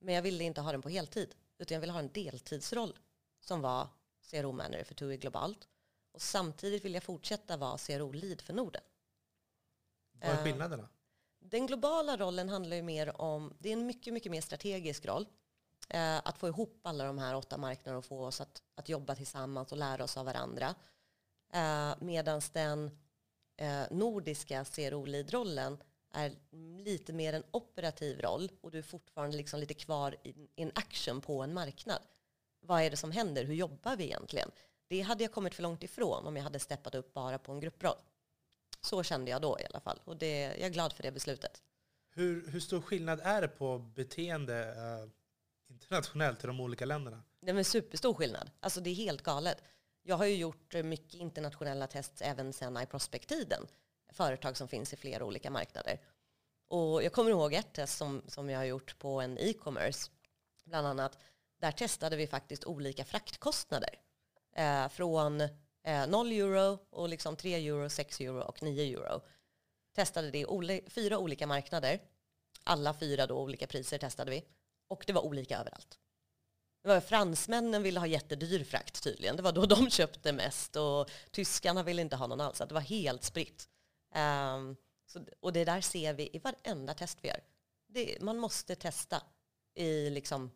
[SPEAKER 2] Men jag ville inte ha den på heltid. Utan jag ville ha en deltidsroll. Som var CRO-manager för TUI globalt. Och samtidigt vill jag fortsätta vara CRO-lead för Norden.
[SPEAKER 3] Vad är ehm, skillnaderna?
[SPEAKER 2] Den globala rollen handlar ju mer om, det är en mycket, mycket mer strategisk roll. Uh, att få ihop alla de här åtta marknaderna och få oss att, att jobba tillsammans och lära oss av varandra. Eh, Medan den eh, nordiska CRO-lead-rollen är lite mer en operativ roll och du är fortfarande liksom lite kvar in, in action på en marknad. Vad är det som händer? Hur jobbar vi egentligen? Det hade jag kommit för långt ifrån om jag hade steppat upp bara på en grupproll. Så kände jag då i alla fall och det, jag är glad för det beslutet.
[SPEAKER 3] Hur, hur stor skillnad är det på beteende eh, internationellt i de olika länderna?
[SPEAKER 2] Det är superstor skillnad. Alltså det är helt galet. Jag har ju gjort mycket internationella tests även sedan iProspect-tiden. Företag som finns i flera olika marknader. Och jag kommer ihåg ett test som, som jag har gjort på en e-commerce. Bland annat, där testade vi faktiskt olika fraktkostnader. Eh, från eh, 0 euro och liksom 3 euro, 6 euro och 9 euro. Testade det i fyra olika marknader. Alla fyra då olika priser testade vi. Och det var olika överallt. Det var fransmännen ville ha jättedyr frakt tydligen. Det var då de [LAUGHS] köpte mest och tyskarna ville inte ha någon alls. Det var helt spritt. Um, så, och det där ser vi i varenda test vi gör. det, man måste testa i liksom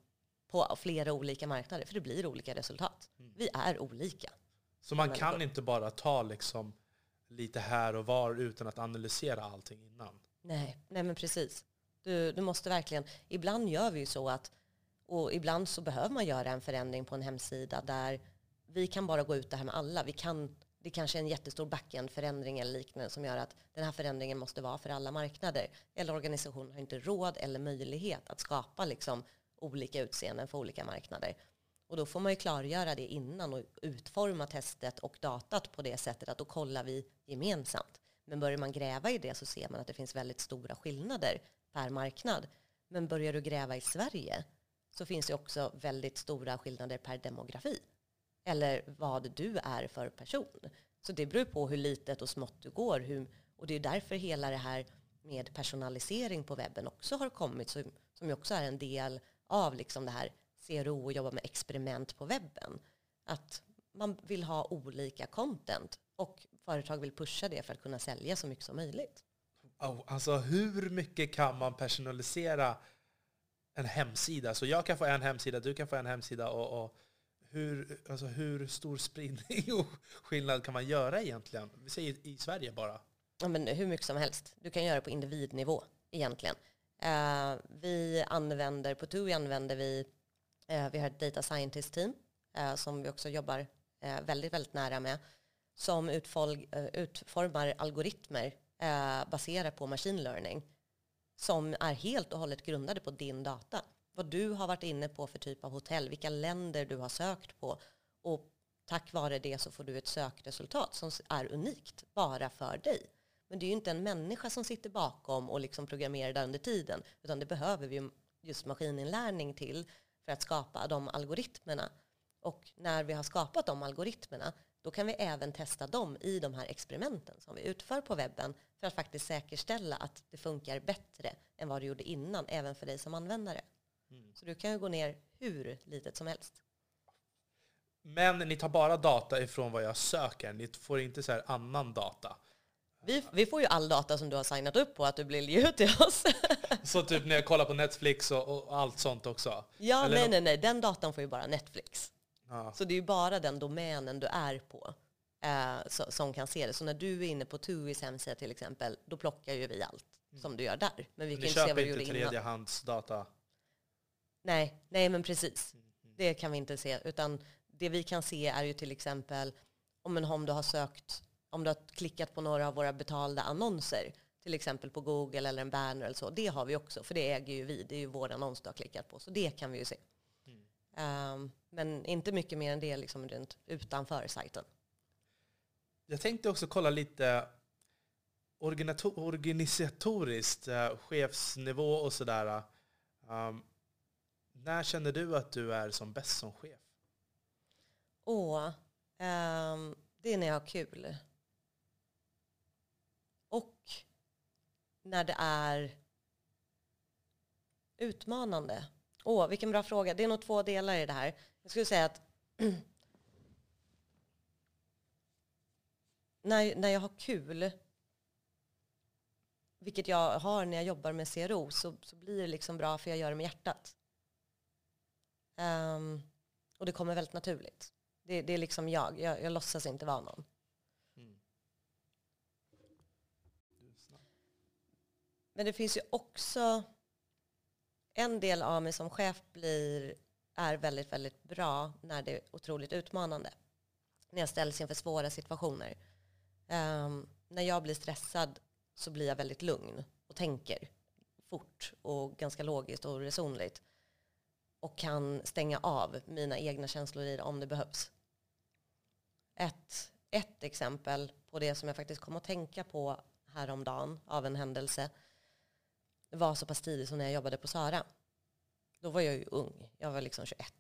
[SPEAKER 2] på flera olika marknader, för det blir olika resultat.
[SPEAKER 3] Mm.
[SPEAKER 2] Vi är olika.
[SPEAKER 3] Så man kan inte bara ta liksom lite här och var utan att analysera allting innan.
[SPEAKER 2] Nej, nej men precis. Du, du måste verkligen, ibland gör vi ju så att, och ibland så behöver man göra en förändring på en hemsida där vi kan bara gå ut det här med alla. Vi kan, det kanske är en jättestor backend-förändring eller liknande som gör att den här förändringen måste vara för alla marknader. Eller organisationen har inte råd eller möjlighet att skapa liksom olika utseenden för olika marknader. Och då får man ju klargöra det innan och utforma testet och datat på det sättet att då kollar vi gemensamt. Men börjar man gräva i det så ser man att det finns väldigt stora skillnader per marknad. Men börjar du gräva i Sverige så finns det också väldigt stora skillnader per demografi. Eller vad du är för person. Så det beror på hur litet och smått du går. Hur, och det är därför hela det här med personalisering på webben också har kommit, som, som ju också är en del av liksom det här CRO och jobba med experiment på webben. Att man vill ha olika content och företag vill pusha det för att kunna sälja så mycket som möjligt.
[SPEAKER 3] Oh, alltså hur mycket kan man personalisera en hemsida? Så jag kan få en hemsida, du kan få en hemsida och, och hur, alltså hur stor spridning och skillnad kan man göra egentligen? Vi säger i Sverige bara.
[SPEAKER 2] Ja, men hur mycket som helst. Du kan göra det på individnivå egentligen. Eh, vi använder, på TUI använder vi, eh, vi har ett data scientist team eh, som vi också jobbar eh, väldigt, väldigt nära med som utfolg, eh, utformar algoritmer eh, baserat på machine learning som är helt och hållet grundade på din data. Vad du har varit inne på för typ av hotell, vilka länder du har sökt på och tack vare det så får du ett sökresultat som är unikt bara för dig. Men det är ju inte en människa som sitter bakom och liksom programmerar det under tiden, utan det behöver vi just maskininlärning till för att skapa de algoritmerna. Och när vi har skapat de algoritmerna, då kan vi även testa dem i de här experimenten som vi utför på webben för att faktiskt säkerställa att det funkar bättre än vad det gjorde innan, även för dig som användare. Så du kan ju gå ner hur litet som helst.
[SPEAKER 3] Men ni tar bara data ifrån vad jag söker. Ni får inte så här annan data.
[SPEAKER 2] Vi, vi får ju all data som du har signat upp på att du blir ut till oss. [LAUGHS]
[SPEAKER 3] Så typ när jag kollar på Netflix och, och allt sånt också.
[SPEAKER 2] ja,
[SPEAKER 3] Eller
[SPEAKER 2] nej, nej, nej. Den datan får ju bara Netflix.
[SPEAKER 3] Ja.
[SPEAKER 2] Så det är ju bara den domänen du är på eh, så, som kan se det. Så när du är inne på TUIs hemsida till exempel, då plockar ju vi allt som du gör där. Men vi
[SPEAKER 3] Ni
[SPEAKER 2] kan ju inte se vad
[SPEAKER 3] köper inte tredjehandsdata?
[SPEAKER 2] Nej, nej men precis.
[SPEAKER 3] Mm,
[SPEAKER 2] Det kan vi inte se. Utan det vi kan se är ju till exempel om, en, om du har sökt, om du har klickat på några av våra betalda annonser, till exempel på Google eller en banner eller så. Det har vi också, för det äger ju vi. Det är ju vår annons du har klickat på. Så det kan vi ju se.
[SPEAKER 3] Mm.
[SPEAKER 2] Ehm, men inte mycket mer än det liksom runt utanför sajten.
[SPEAKER 3] Jag tänkte också kolla lite organisatoriskt, eh, chefsnivå och sådär. Um, när känner du att du är som bäst som chef?
[SPEAKER 2] Och um, ehm, det är när jag har kul. Och när det är utmanande. Åh, vilken bra fråga. Det är nog två delar i det här. Jag skulle säga att [CLEARS THROAT] när, när jag har kul, vilket jag har när jag jobbar med CRO, så, så blir det liksom bra för jag gör det med hjärtat. Um, och det kommer väldigt naturligt. Det, det är liksom jag. jag. Jag låtsas inte vara någon. Men det finns ju också en del av mig som chef blir, är väldigt, väldigt bra när det är otroligt utmanande. När jag ställs inför svåra situationer. Um, när jag blir stressad så blir jag väldigt lugn och tänker fort och ganska logiskt och resonligt. Och kan stänga av mina egna känslor i det om det behövs. Ett, ett exempel på det som jag faktiskt kom att tänka på häromdagen av en händelse var så pass tidigt som när jag jobbade på Sara. Då var jag ju ung. Jag var liksom 21.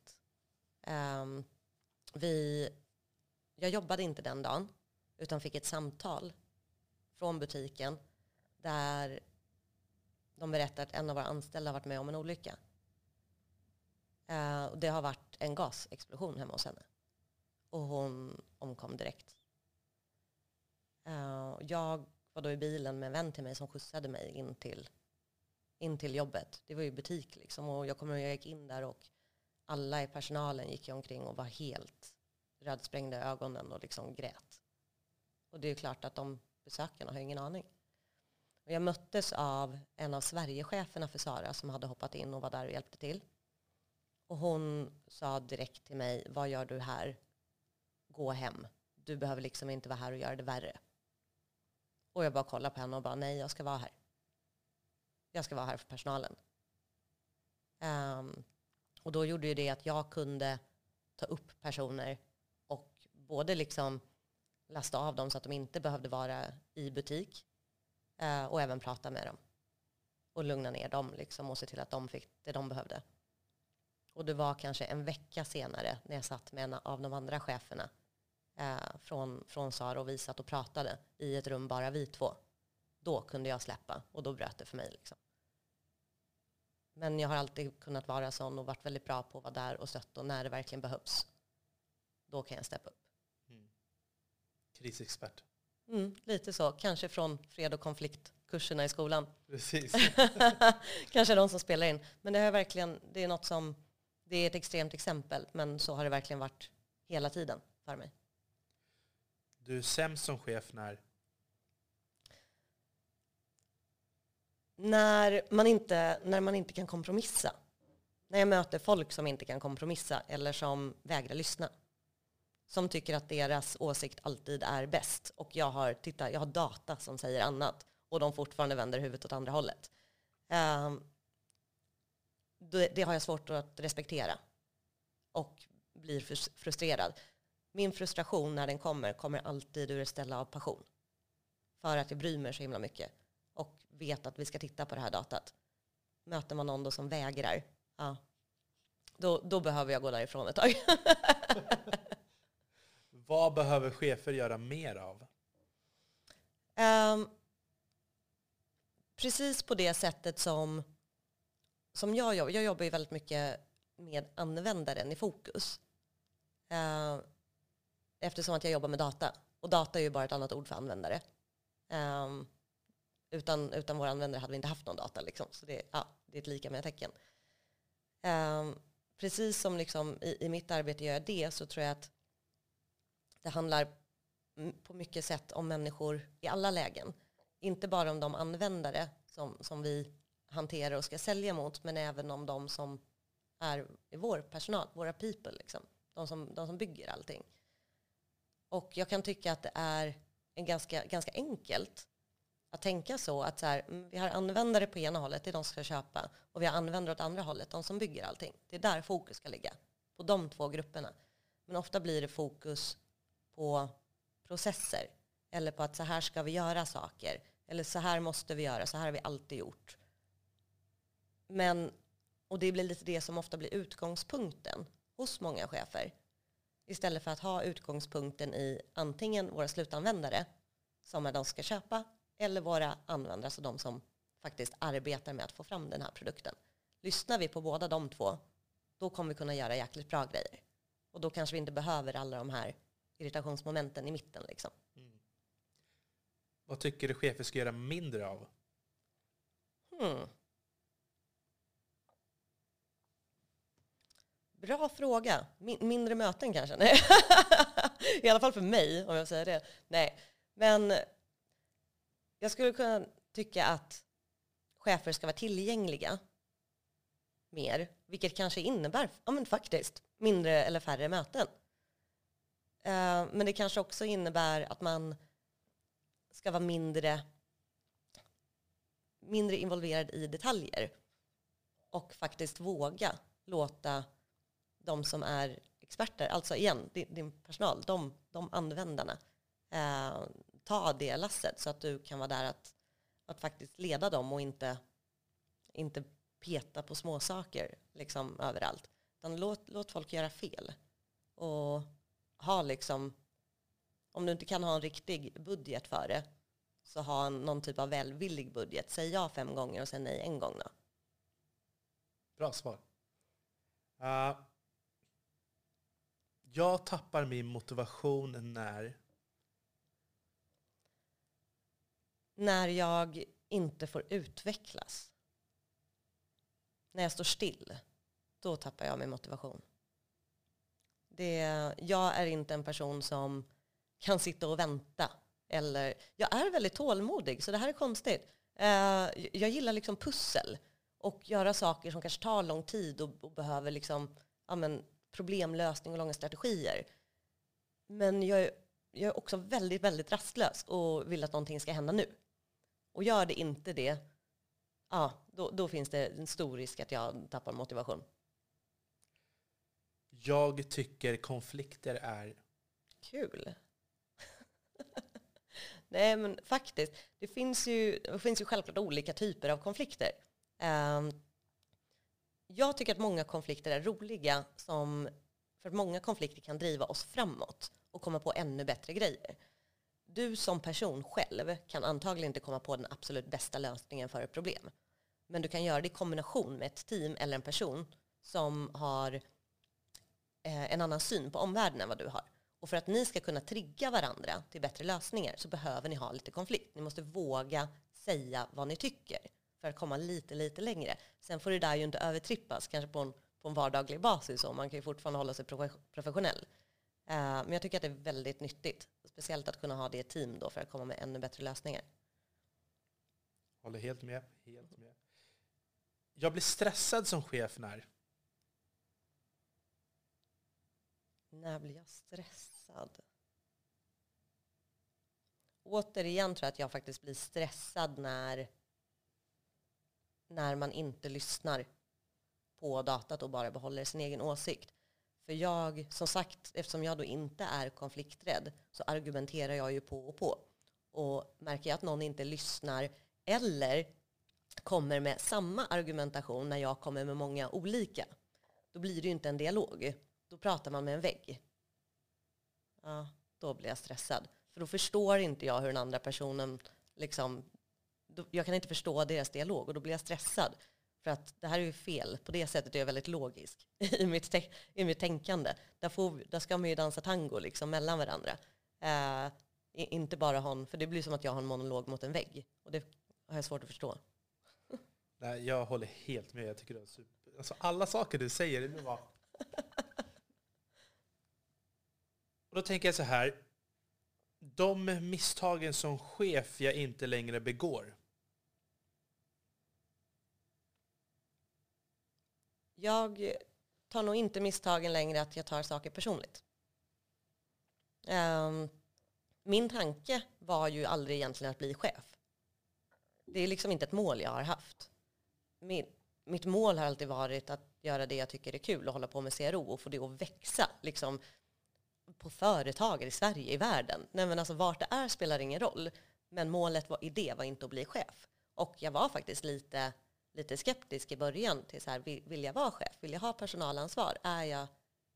[SPEAKER 2] Um, ehm, vi, jag jobbade inte den dagen utan fick ett samtal från butiken där de berättade att en av våra anställda har varit med om en olycka. Eh, och det har varit en gasexplosion hemma hos henne. Och hon omkom direkt. Eh, jag var då i bilen med en vän till mig som skjutsade mig in till in till jobbet. Det var ju butik liksom. Och jag kommer ihåg jag gick in där och alla i personalen gick omkring och var helt rödsprängda i ögonen och liksom grät. Och det är ju klart att de besökarna har ingen aning. Och jag möttes av en av Sverigecheferna för Sara som hade hoppat in och var där och hjälpte till. Och hon sa direkt till mig, vad gör du här? Gå hem. Du behöver liksom inte vara här och göra det värre. Och jag bara kollade på henne och bara, nej jag ska vara här. Jag ska vara här för personalen. Um, och då gjorde ju det att jag kunde ta upp personer och både liksom lasta av dem så att de inte behövde vara i butik uh, och även prata med dem. Och lugna ner dem liksom och se till att de fick det de behövde. Och det var kanske en vecka senare när jag satt med en av de andra cheferna eh, från, från Sara och vi satt och pratade i ett rum bara vi två. Då kunde jag släppa och då bröt det för mig. Liksom. Men jag har alltid kunnat vara sån och varit väldigt bra på att vara där och stötta och när det verkligen behövs. Då kan jag steppa upp. Mm.
[SPEAKER 3] Krisexpert.
[SPEAKER 2] Mm, lite så. Kanske från fred och konfliktkurserna i skolan.
[SPEAKER 3] Precis. [LAUGHS]
[SPEAKER 2] Kanske de som spelar in. Men det, har verkligen, det är något som, det är ett extremt exempel, men så har det verkligen varit hela tiden för mig.
[SPEAKER 3] Du är sämst som chef när?
[SPEAKER 2] När man inte, när man inte kan kompromissa. När jag möter folk som inte kan kompromissa eller som vägrar lyssna. Som tycker att deras åsikt alltid är bäst. Och jag har, titta, jag har data som säger annat. Och de fortfarande vänder huvudet åt andra hållet. Um, det, det har jag svårt att respektera. Och blir frustrerad min frustration när den kommer, kommer alltid ur ett ställe av passion. För att jag bryr mig så himla mycket och vet att vi ska titta på det här datat. Möter man någon då som vägrar, ja, då, då behöver jag gå därifrån ett tag. [LAUGHS]
[SPEAKER 3] Vad behöver chefer göra mer av?
[SPEAKER 2] Um, precis på det sättet som, som jag jobbar. Jag jobbar ju väldigt mycket med användaren i fokus. Eh, eftersom att jag jobbar med data. Och data är ju bara ett annat ord för användare. Eh, utan, utan våra användare hade vi inte haft någon data. Liksom. Så det, ja, det är ett lika med tecken. Eh, precis som liksom i, i, mitt arbete gör jag det så tror jag att det handlar på mycket sätt om människor i alla lägen. Inte bara om de användare som, som vi hanterar och ska sälja mot men även om de som är vår personal, våra people. Liksom. De, som, de som bygger allting. Och jag kan tycka att det är en ganska, ganska enkelt att tänka så att så här, mm, vi har användare på ena hållet, det är de som ska köpa, och vi har användare åt andra hållet, de som bygger allting. Det är där fokus ska ligga, på de två grupperna. Men ofta blir det fokus på processer, eller på att så här ska vi göra saker, eller så här måste vi göra, så här har vi alltid gjort. Men, och det blir lite det som ofta blir utgångspunkten hos många chefer. Istället för att ha utgångspunkten i antingen våra slutanvändare, som är de som ska köpa, eller våra användare, alltså de som faktiskt arbetar med att få fram den här produkten. Lyssnar vi på båda de två, då kommer vi kunna göra jäkligt bra grejer. Och då kanske vi inte behöver alla de här irritationsmomenten i mitten. Liksom. Mm.
[SPEAKER 3] Vad tycker du chefer ska göra mindre av? Hmm.
[SPEAKER 2] Bra fråga. mindre möten kanske? Nej. [LAUGHS] I alla fall för mig, om jag säger det. Nej, men jag skulle kunna tycka att chefer ska vara tillgängliga mer, vilket kanske innebär, ja men faktiskt, mindre eller färre möten. Uh, men det kanske också innebär att man ska vara mindre, mindre involverad i detaljer och faktiskt våga låta de som är experter, alltså igen, din, din personal, de, de användarna, eh, ta det lasset så att du kan vara där att, att faktiskt leda dem och inte, inte peta på småsaker liksom överallt. Utan låt, låt folk göra fel. Och ha liksom, om du inte kan ha en riktig budget för det, så ha någon typ av välvillig budget. Säg ja fem gånger och säg nej en gång då.
[SPEAKER 3] Bra svar. Uh, jag tappar min motivation när?
[SPEAKER 2] När jag inte får utvecklas. när jag står still, då tappar jag min motivation. Det, jag är inte en person som kan sitta och vänta. Eller, jag är väldigt tålmodig, så det här är konstigt. Eh, jag gillar liksom pussel och göra saker som kanske tar lång tid och, och behöver liksom, ja, men, problemlösning och långa strategier. Men jag är, jag är också väldigt, väldigt rastlös och vill att någonting ska hända nu. Och gör det inte det, ja, då, då finns det en stor risk att jag tappar motivation.
[SPEAKER 3] Jag tycker konflikter är...
[SPEAKER 2] Kul. [LAUGHS] Nej, men faktiskt. Det finns, ju, det finns ju självklart olika typer av konflikter. Um, jag tycker att många konflikter är roliga, som, för att många konflikter kan driva oss framåt och komma på ännu bättre grejer. Du som person själv kan antagligen inte komma på den absolut bästa lösningen för ett problem. Men du kan göra det i kombination med ett team eller en person som har eh, en annan syn på omvärlden än vad du har. Och för att ni ska kunna trigga varandra till bättre lösningar så behöver ni ha lite konflikt. Ni måste våga säga vad ni tycker för att komma lite, lite längre. Sen får det där ju inte övertrippas, kanske på en, på en vardaglig basis. Och man kan ju fortfarande hålla sig professionell. Uh, men jag tycker att det är väldigt nyttigt. Speciellt att kunna ha det i team då för att komma med ännu bättre lösningar.
[SPEAKER 3] Håller helt med. Helt med. Jag blir stressad som chef när?
[SPEAKER 2] När blir jag stressad? Återigen tror jag att jag faktiskt blir stressad när när man inte lyssnar på datat och bara behåller sin egen åsikt. För jag, som sagt, eftersom jag då inte är konflikträdd så argumenterar jag ju på och på. Och märker jag att någon inte lyssnar eller kommer med samma argumentation när jag kommer med många olika, då blir det ju inte en dialog. Då pratar man med en vägg. Ja, då blir jag stressad. För då förstår inte jag hur den andra personen liksom jag kan inte förstå deras dialog och då blir jag stressad. För att det här är ju fel. På det sättet är jag väldigt logisk [LAUGHS] i mitt, i mitt tänkande. Där, får, där ska man ju dansa tango liksom mellan varandra. Eh, inte bara ha en, för det blir som att jag har en monolog mot en vägg. Och det har jag svårt att förstå. [LAUGHS]
[SPEAKER 3] Nej, jag håller helt med. Jag tycker det är super. Alltså, alla saker du säger, det bara... [LAUGHS] Och då tänker jag så här. De misstagen som chef jag inte längre begår.
[SPEAKER 2] Jag tar nog inte misstagen längre att jag tar saker personligt. Um, min tanke var ju aldrig egentligen att bli chef. Det är liksom inte ett mål jag har haft. Min, mitt mål har alltid varit att göra det jag tycker är kul och hålla på med CRO och få det att växa liksom, på företag i Sverige, i världen. Nej, men alltså, vart det är spelar ingen roll. Men målet var, i det var inte att bli chef. Och jag var faktiskt lite lite skeptisk i början till så här, vill jag vara chef? Vill jag ha personalansvar? Är jag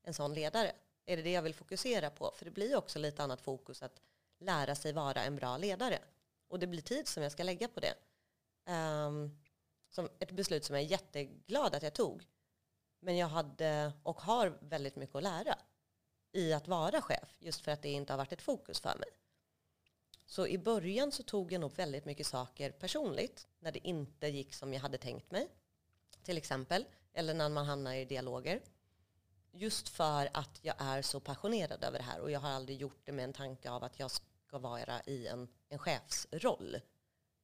[SPEAKER 2] en sån ledare? Är det det jag vill fokusera på? För det blir också lite annat fokus att lära sig vara en bra ledare. Och det blir tid som jag ska lägga på det. Um, som ett beslut som jag är jätteglad att jag tog. Men jag hade och har väldigt mycket att lära i att vara chef, just för att det inte har varit ett fokus för mig. Så i början så tog jag nog väldigt mycket saker personligt när det inte gick som jag hade tänkt mig. Till exempel, eller när man hamnar i dialoger. Just för att jag är så passionerad över det här och jag har aldrig gjort det med en tanke av att jag ska vara i en, en chefsroll.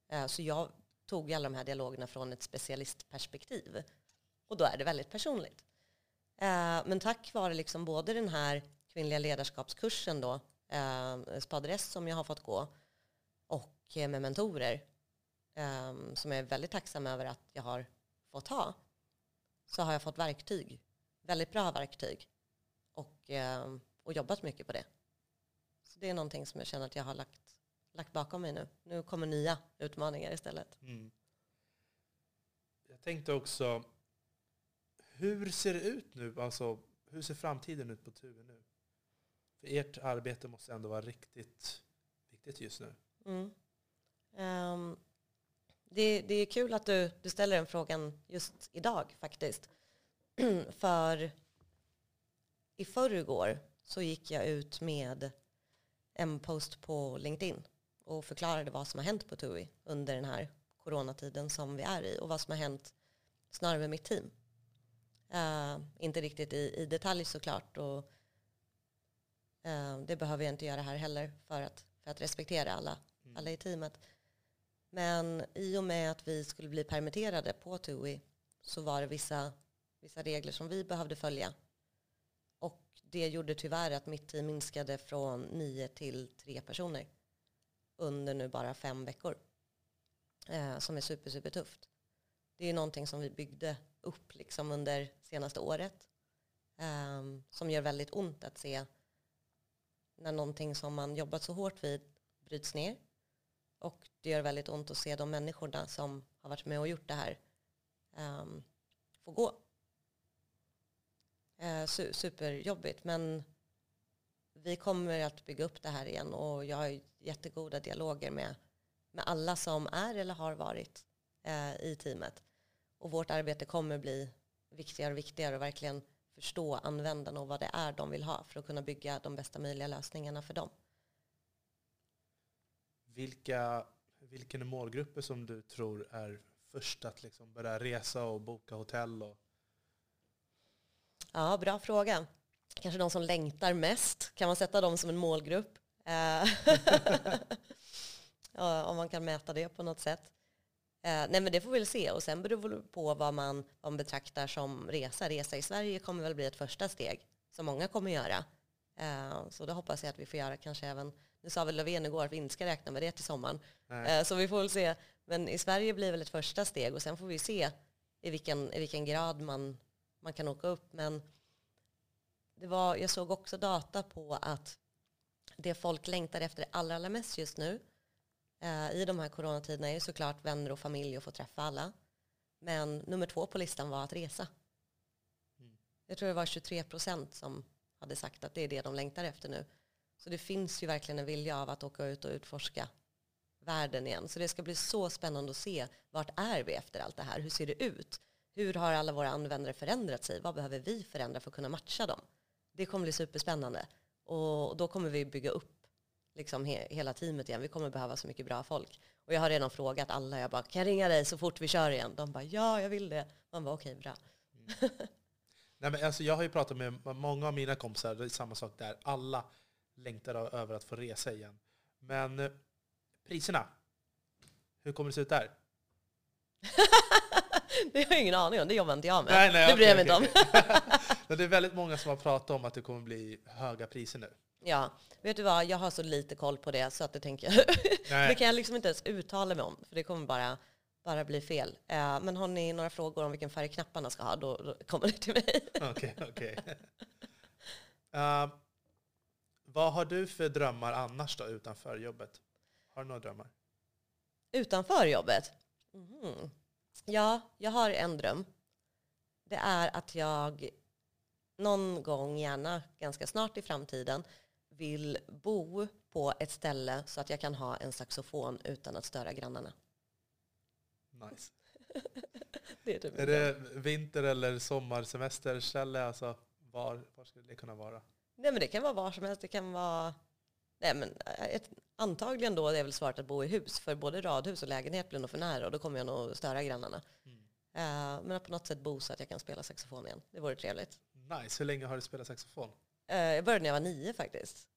[SPEAKER 2] Eh, så jag tog alla de här dialogerna från ett specialistperspektiv. Och då är det väldigt personligt. Eh, men tack vare liksom både den här kvinnliga ledarskapskursen då eh, Spadres som jag har fått gå och eh, med mentorer eh, som jag är väldigt tacksam över att jag har fått ha så har jag fått verktyg, väldigt bra verktyg och, eh, och jobbat mycket på det. Så det är någonting som jag känner att jag har lagt, lagt bakom mig nu. Nu kommer nya utmaningar istället. Mm.
[SPEAKER 3] Jag tänkte också, hur ser det ut nu? Alltså, hur ser framtiden ut på Tuve nu? För ert arbete måste ändå vara riktigt viktigt just nu. Mm.
[SPEAKER 2] Um, det, det, är kul att du, du ställer den frågan just idag faktiskt. [CLEARS THROAT] För i förrgår så gick jag ut med en post på LinkedIn och förklarade vad som har hänt på TUI under den här coronatiden som vi är i och vad som har hänt snarare med mitt team. Uh, inte riktigt i, i detalj såklart. Och, det behöver jag inte göra här heller för att, för att respektera alla, mm. alla i teamet. Men i och med att vi skulle bli permitterade på TUI så var det vissa, vissa regler som vi behövde följa. Och det gjorde tyvärr att mitt team minskade från nio till tre personer under nu bara fem veckor. Eh, som är super, super tufft. Det är någonting som vi byggde upp liksom under senaste året. Eh, som gör väldigt ont att se när någonting som man jobbat så hårt vid bryts ner. Och det gör väldigt ont att se de människorna som har varit med och gjort det här um, få gå. Uh, su superjobbigt men vi kommer att bygga upp det här igen och jag har jättegoda dialoger med, med alla som är eller har varit uh, i teamet. Och vårt arbete kommer bli viktigare och viktigare och verkligen förstå användarna och vad det är de vill ha för att kunna bygga de bästa möjliga lösningarna för dem.
[SPEAKER 3] Vilka, vilken är målgrupper som du tror är först att liksom börja resa och boka hotell? Och...
[SPEAKER 2] Ja, bra fråga. Kanske de som längtar mest. Kan man sätta dem som en målgrupp? Eh, [LAUGHS] om man kan mäta det på något sätt. Eh, nej men det får vi väl se och sen beror det på vad man, vad man betraktar som resa. Resa i Sverige kommer väl bli ett första steg som många kommer göra. Eh, så då hoppas jag att vi får göra kanske även, nu sa väl Löfven igår att vi inte ska räkna med det till sommaren. Nej. Så vi får väl se. Men i Sverige blir väl ett första steg och sen får vi se i vilken, i vilken grad man, man kan åka upp. Men det var, jag såg också data på att det folk längtar efter allra, allra mest just nu eh, i de här coronatiderna är såklart vänner och familj och få träffa alla. Men nummer två på listan var att resa. Mm. Jag tror det var 23 procent som hade sagt att det är det de längtar efter nu. Så det finns ju verkligen en vilja av att åka ut och utforska världen igen. Så det ska bli så spännande att se vart är vi efter allt det här? Hur ser det ut? Hur har alla våra användare förändrat sig? Vad behöver vi förändra för att kunna matcha dem? Det kommer bli superspännande. Och då kommer vi bygga upp liksom he hela teamet igen. Vi kommer behöva så mycket bra folk. Och jag har redan frågat alla, jag bara, kan jag ringa dig så fort vi kör igen? De bara, ja, jag vill det. Man bara, okej, okay, bra. Mm.
[SPEAKER 3] Nej, men alltså, jag har ju pratat med många av mina kompisar, det är samma sak där. Alla längtar över att få resa igen. Men eh, priserna, hur kommer det se ut där? [LAUGHS] [LAUGHS]
[SPEAKER 2] det har jag ingen aning om, det jobbar inte jag med. Nej, nej, det bryr jag mig inte om. [LAUGHS]
[SPEAKER 3] Det är väldigt många som har pratat om att det kommer bli höga priser nu.
[SPEAKER 2] Ja, vet du vad, jag har så lite koll på det så att det tänker jag. [LAUGHS] det kan jag liksom inte ens uttala mig om, för det kommer bara, bara bli fel. Uh, men har ni några frågor om vilken färg knapparna ska ha, då, då kommer det till mig.
[SPEAKER 3] Okej, okej. Okay, okay. uh, vad har du för drömmar annars då, utanför jobbet? Har du några drömmar?
[SPEAKER 2] Utanför jobbet? Mm. Ja, jag har en dröm. Det är att jag någon gång, gärna ganska snart i framtiden, vill bo på ett ställe så att jag kan ha en saxofon utan att störa grannarna.
[SPEAKER 3] Nice. [LAUGHS] det är, typ är det vinter eller sommarsemesterställe? Alltså, var, var skulle det kunna vara?
[SPEAKER 2] Nej, men det kan vara var som helst. Det kan vara... Nej, men eh, ett, antagligen då är det väl svårt att bo i hus, för både radhus och lägenhet blir nog för nära och då kommer jag nog störa grannarna. Mm. Uh, men att på något sätt bo så att jag kan spela saxofon igen. Det vore trevligt.
[SPEAKER 3] Nice. Hur länge har du spelat saxofon?
[SPEAKER 2] Uh, jag började när jag var nio faktiskt.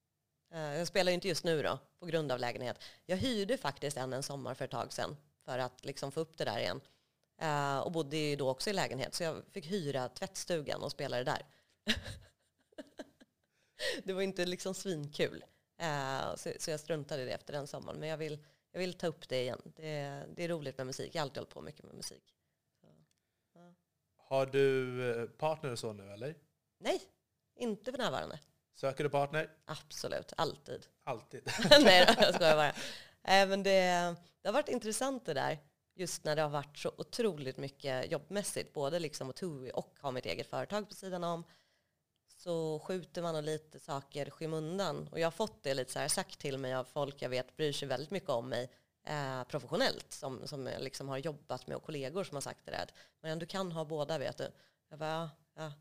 [SPEAKER 2] Uh, jag spelar ju inte just nu då, på grund av lägenhet. Jag hyrde faktiskt en en sommar för ett tag sedan för att liksom få upp det där igen. och bodde ju då också i lägenhet, så jag fick hyra tvättstugan och spela det där. [LAUGHS] det var inte liksom svinkul. Uh, så, så, jag struntade i det efter den sommaren. Men jag vill, jag vill ta upp det igen. Det, det är roligt med musik. Jag har alltid hållit på mycket med musik. Så,
[SPEAKER 3] uh. Har du eh, partner och så nu eller?
[SPEAKER 2] Nej, inte för närvarande.
[SPEAKER 3] Söker du partner?
[SPEAKER 2] Absolut, alltid.
[SPEAKER 3] Alltid? [LAUGHS]
[SPEAKER 2] Nej, jag skojar bara. Äh, men det, det har varit intressant det där. Just när det har varit så otroligt mycket jobbmässigt. Både liksom att och ha mitt eget företag på sidan om så skjuter man lite saker skymundan. Och jag har fått det lite så här sagt till mig av folk jag vet bryr sig väldigt mycket om mig eh, professionellt, som, som liksom har jobbat med och kollegor som har sagt det där. Men du kan ha båda vet du. Jag bara, ja,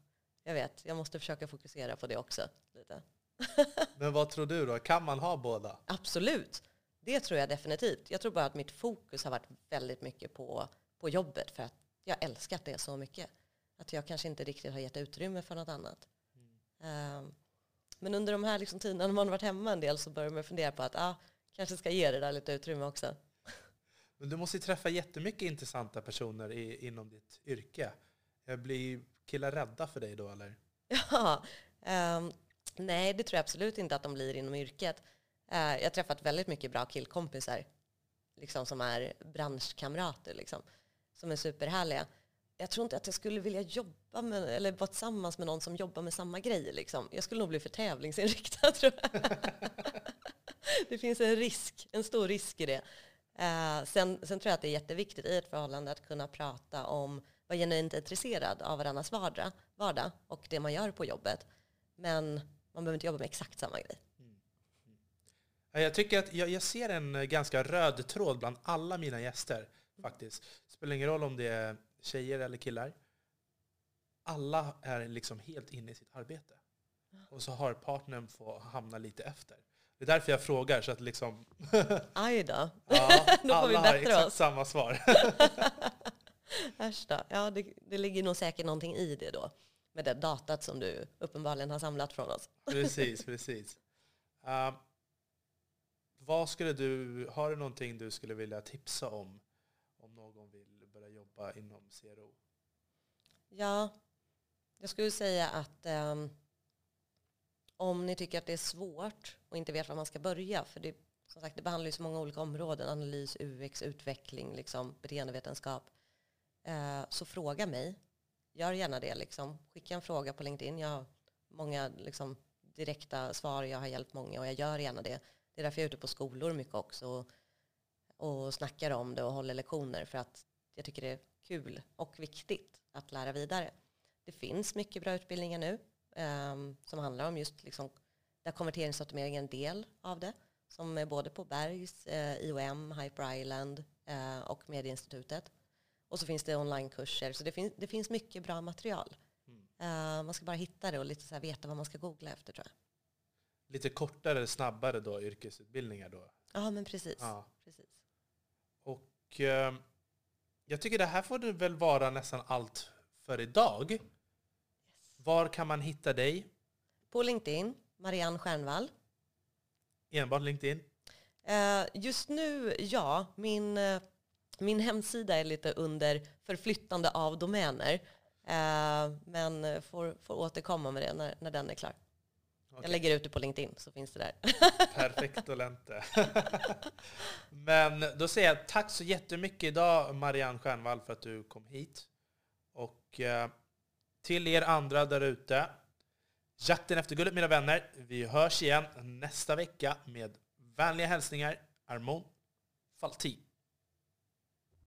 [SPEAKER 2] jag vet, jag måste försöka fokusera på det också. Lite. [LAUGHS]
[SPEAKER 3] Men vad tror du då? Kan man ha båda?
[SPEAKER 2] Absolut. Det tror jag definitivt. Jag tror bara att mitt fokus har varit väldigt mycket på, på jobbet för att jag älskat det så mycket. Att jag kanske inte riktigt har gett utrymme för något annat. Um, men under de här liksom tiderna när man har varit hemma en del så börjar man fundera på att ah, kanske ska ge det där lite utrymme också.
[SPEAKER 1] Men du måste ju träffa jättemycket intressanta personer i, inom ditt yrke. Blir killar rädda för dig då eller? [LAUGHS]
[SPEAKER 2] Ja, um, nej det tror jag absolut inte att de blir inom yrket. Uh, jag har träffat väldigt mycket bra killkompisar liksom, som är branschkamrater, liksom, som är superhärliga. Jag tror inte att jag skulle vilja jobba med, eller vara tillsammans med någon som jobbar med samma grej. Liksom. Jag skulle nog bli för tävlingsinriktad [LAUGHS] tror jag. det finns en risk, en stor risk i det. Uh, sen, sen, tror jag att det är jätteviktigt i ett förhållande att kunna prata om, vara genuint intresserad av varandras vardag, vardag och det man gör på jobbet. Men man behöver inte jobba med exakt samma grej.
[SPEAKER 1] Jag tycker att jag, jag, ser en eh, ganska röd tråd bland alla mina gäster. faktiskt. Det spelar ingen roll om det är tjejer eller killar. Alla är liksom helt inne i sitt arbete. Och så har partnern fått hamna lite efter. Det är därför jag frågar. Så att liksom [LAUGHS]
[SPEAKER 2] Aj då.
[SPEAKER 1] Ja, [LAUGHS]
[SPEAKER 2] då får vi
[SPEAKER 1] alla har
[SPEAKER 2] bättre
[SPEAKER 1] exakt
[SPEAKER 2] oss.
[SPEAKER 1] samma svar. [LAUGHS]
[SPEAKER 2] Äsch då. Ja, det, det ligger nog säkert någonting i det då. Med det datat som du uppenbarligen har samlat från oss.
[SPEAKER 1] precis, precis. Uh, vad skulle du, har du någonting du skulle vilja tipsa om? Om någon vill börja jobba inom CRO?
[SPEAKER 2] Ja, jag skulle säga att um, om ni tycker att det är svårt och inte vet var man ska börja, för det, som sagt, det behandlar ju så många olika områden, analys, UX, utveckling, liksom, beteendevetenskap, uh, så fråga mig. Gör gärna det. Liksom. Skicka en fråga på LinkedIn. Jag har många liksom, direkta svar, jag har hjälpt många och jag gör gärna det. Det är därför jag är ute på skolor mycket också och, och snackar om det och håller lektioner för att jag tycker det är kul och viktigt att lära vidare. Det finns mycket bra utbildningar nu um, som handlar om just liksom, där konverteringsoptimering är en del av det som är både på Bergs, eh, IOM, Hyper Island eh, och Medieinstitutet. Och så finns det onlinekurser. Så det finns, det finns mycket bra material. Mm. Uh, man ska bara hitta det och lite så veta vad man ska googla efter tror jag
[SPEAKER 1] lite kortare, snabbare då, yrkesutbildningar då.
[SPEAKER 2] Ja, men precis. Ja. precis.
[SPEAKER 1] Och eh, jag tycker det här får det väl vara nästan allt för idag. Yes. Var kan man hitta dig?
[SPEAKER 2] På LinkedIn, Marianne Stjernvall.
[SPEAKER 1] Enbart LinkedIn?
[SPEAKER 2] Eh, just nu, ja. Min, eh, min hemsida är lite under förflyttande av domäner. Eh, men får, får återkomma med det när, när den är klar. Okay. Jag lägger ut det på LinkedIn så finns det där. [LAUGHS]
[SPEAKER 1] Perfekt, Lente. [LAUGHS] Men då säger jag tack så jättemycket idag Marianne Stjernvall för att du kom hit. Och eh, till er andra där ute, jakten efter guldet mina vänner. Vi hörs igen nästa vecka med vänliga hälsningar Armon Faltin.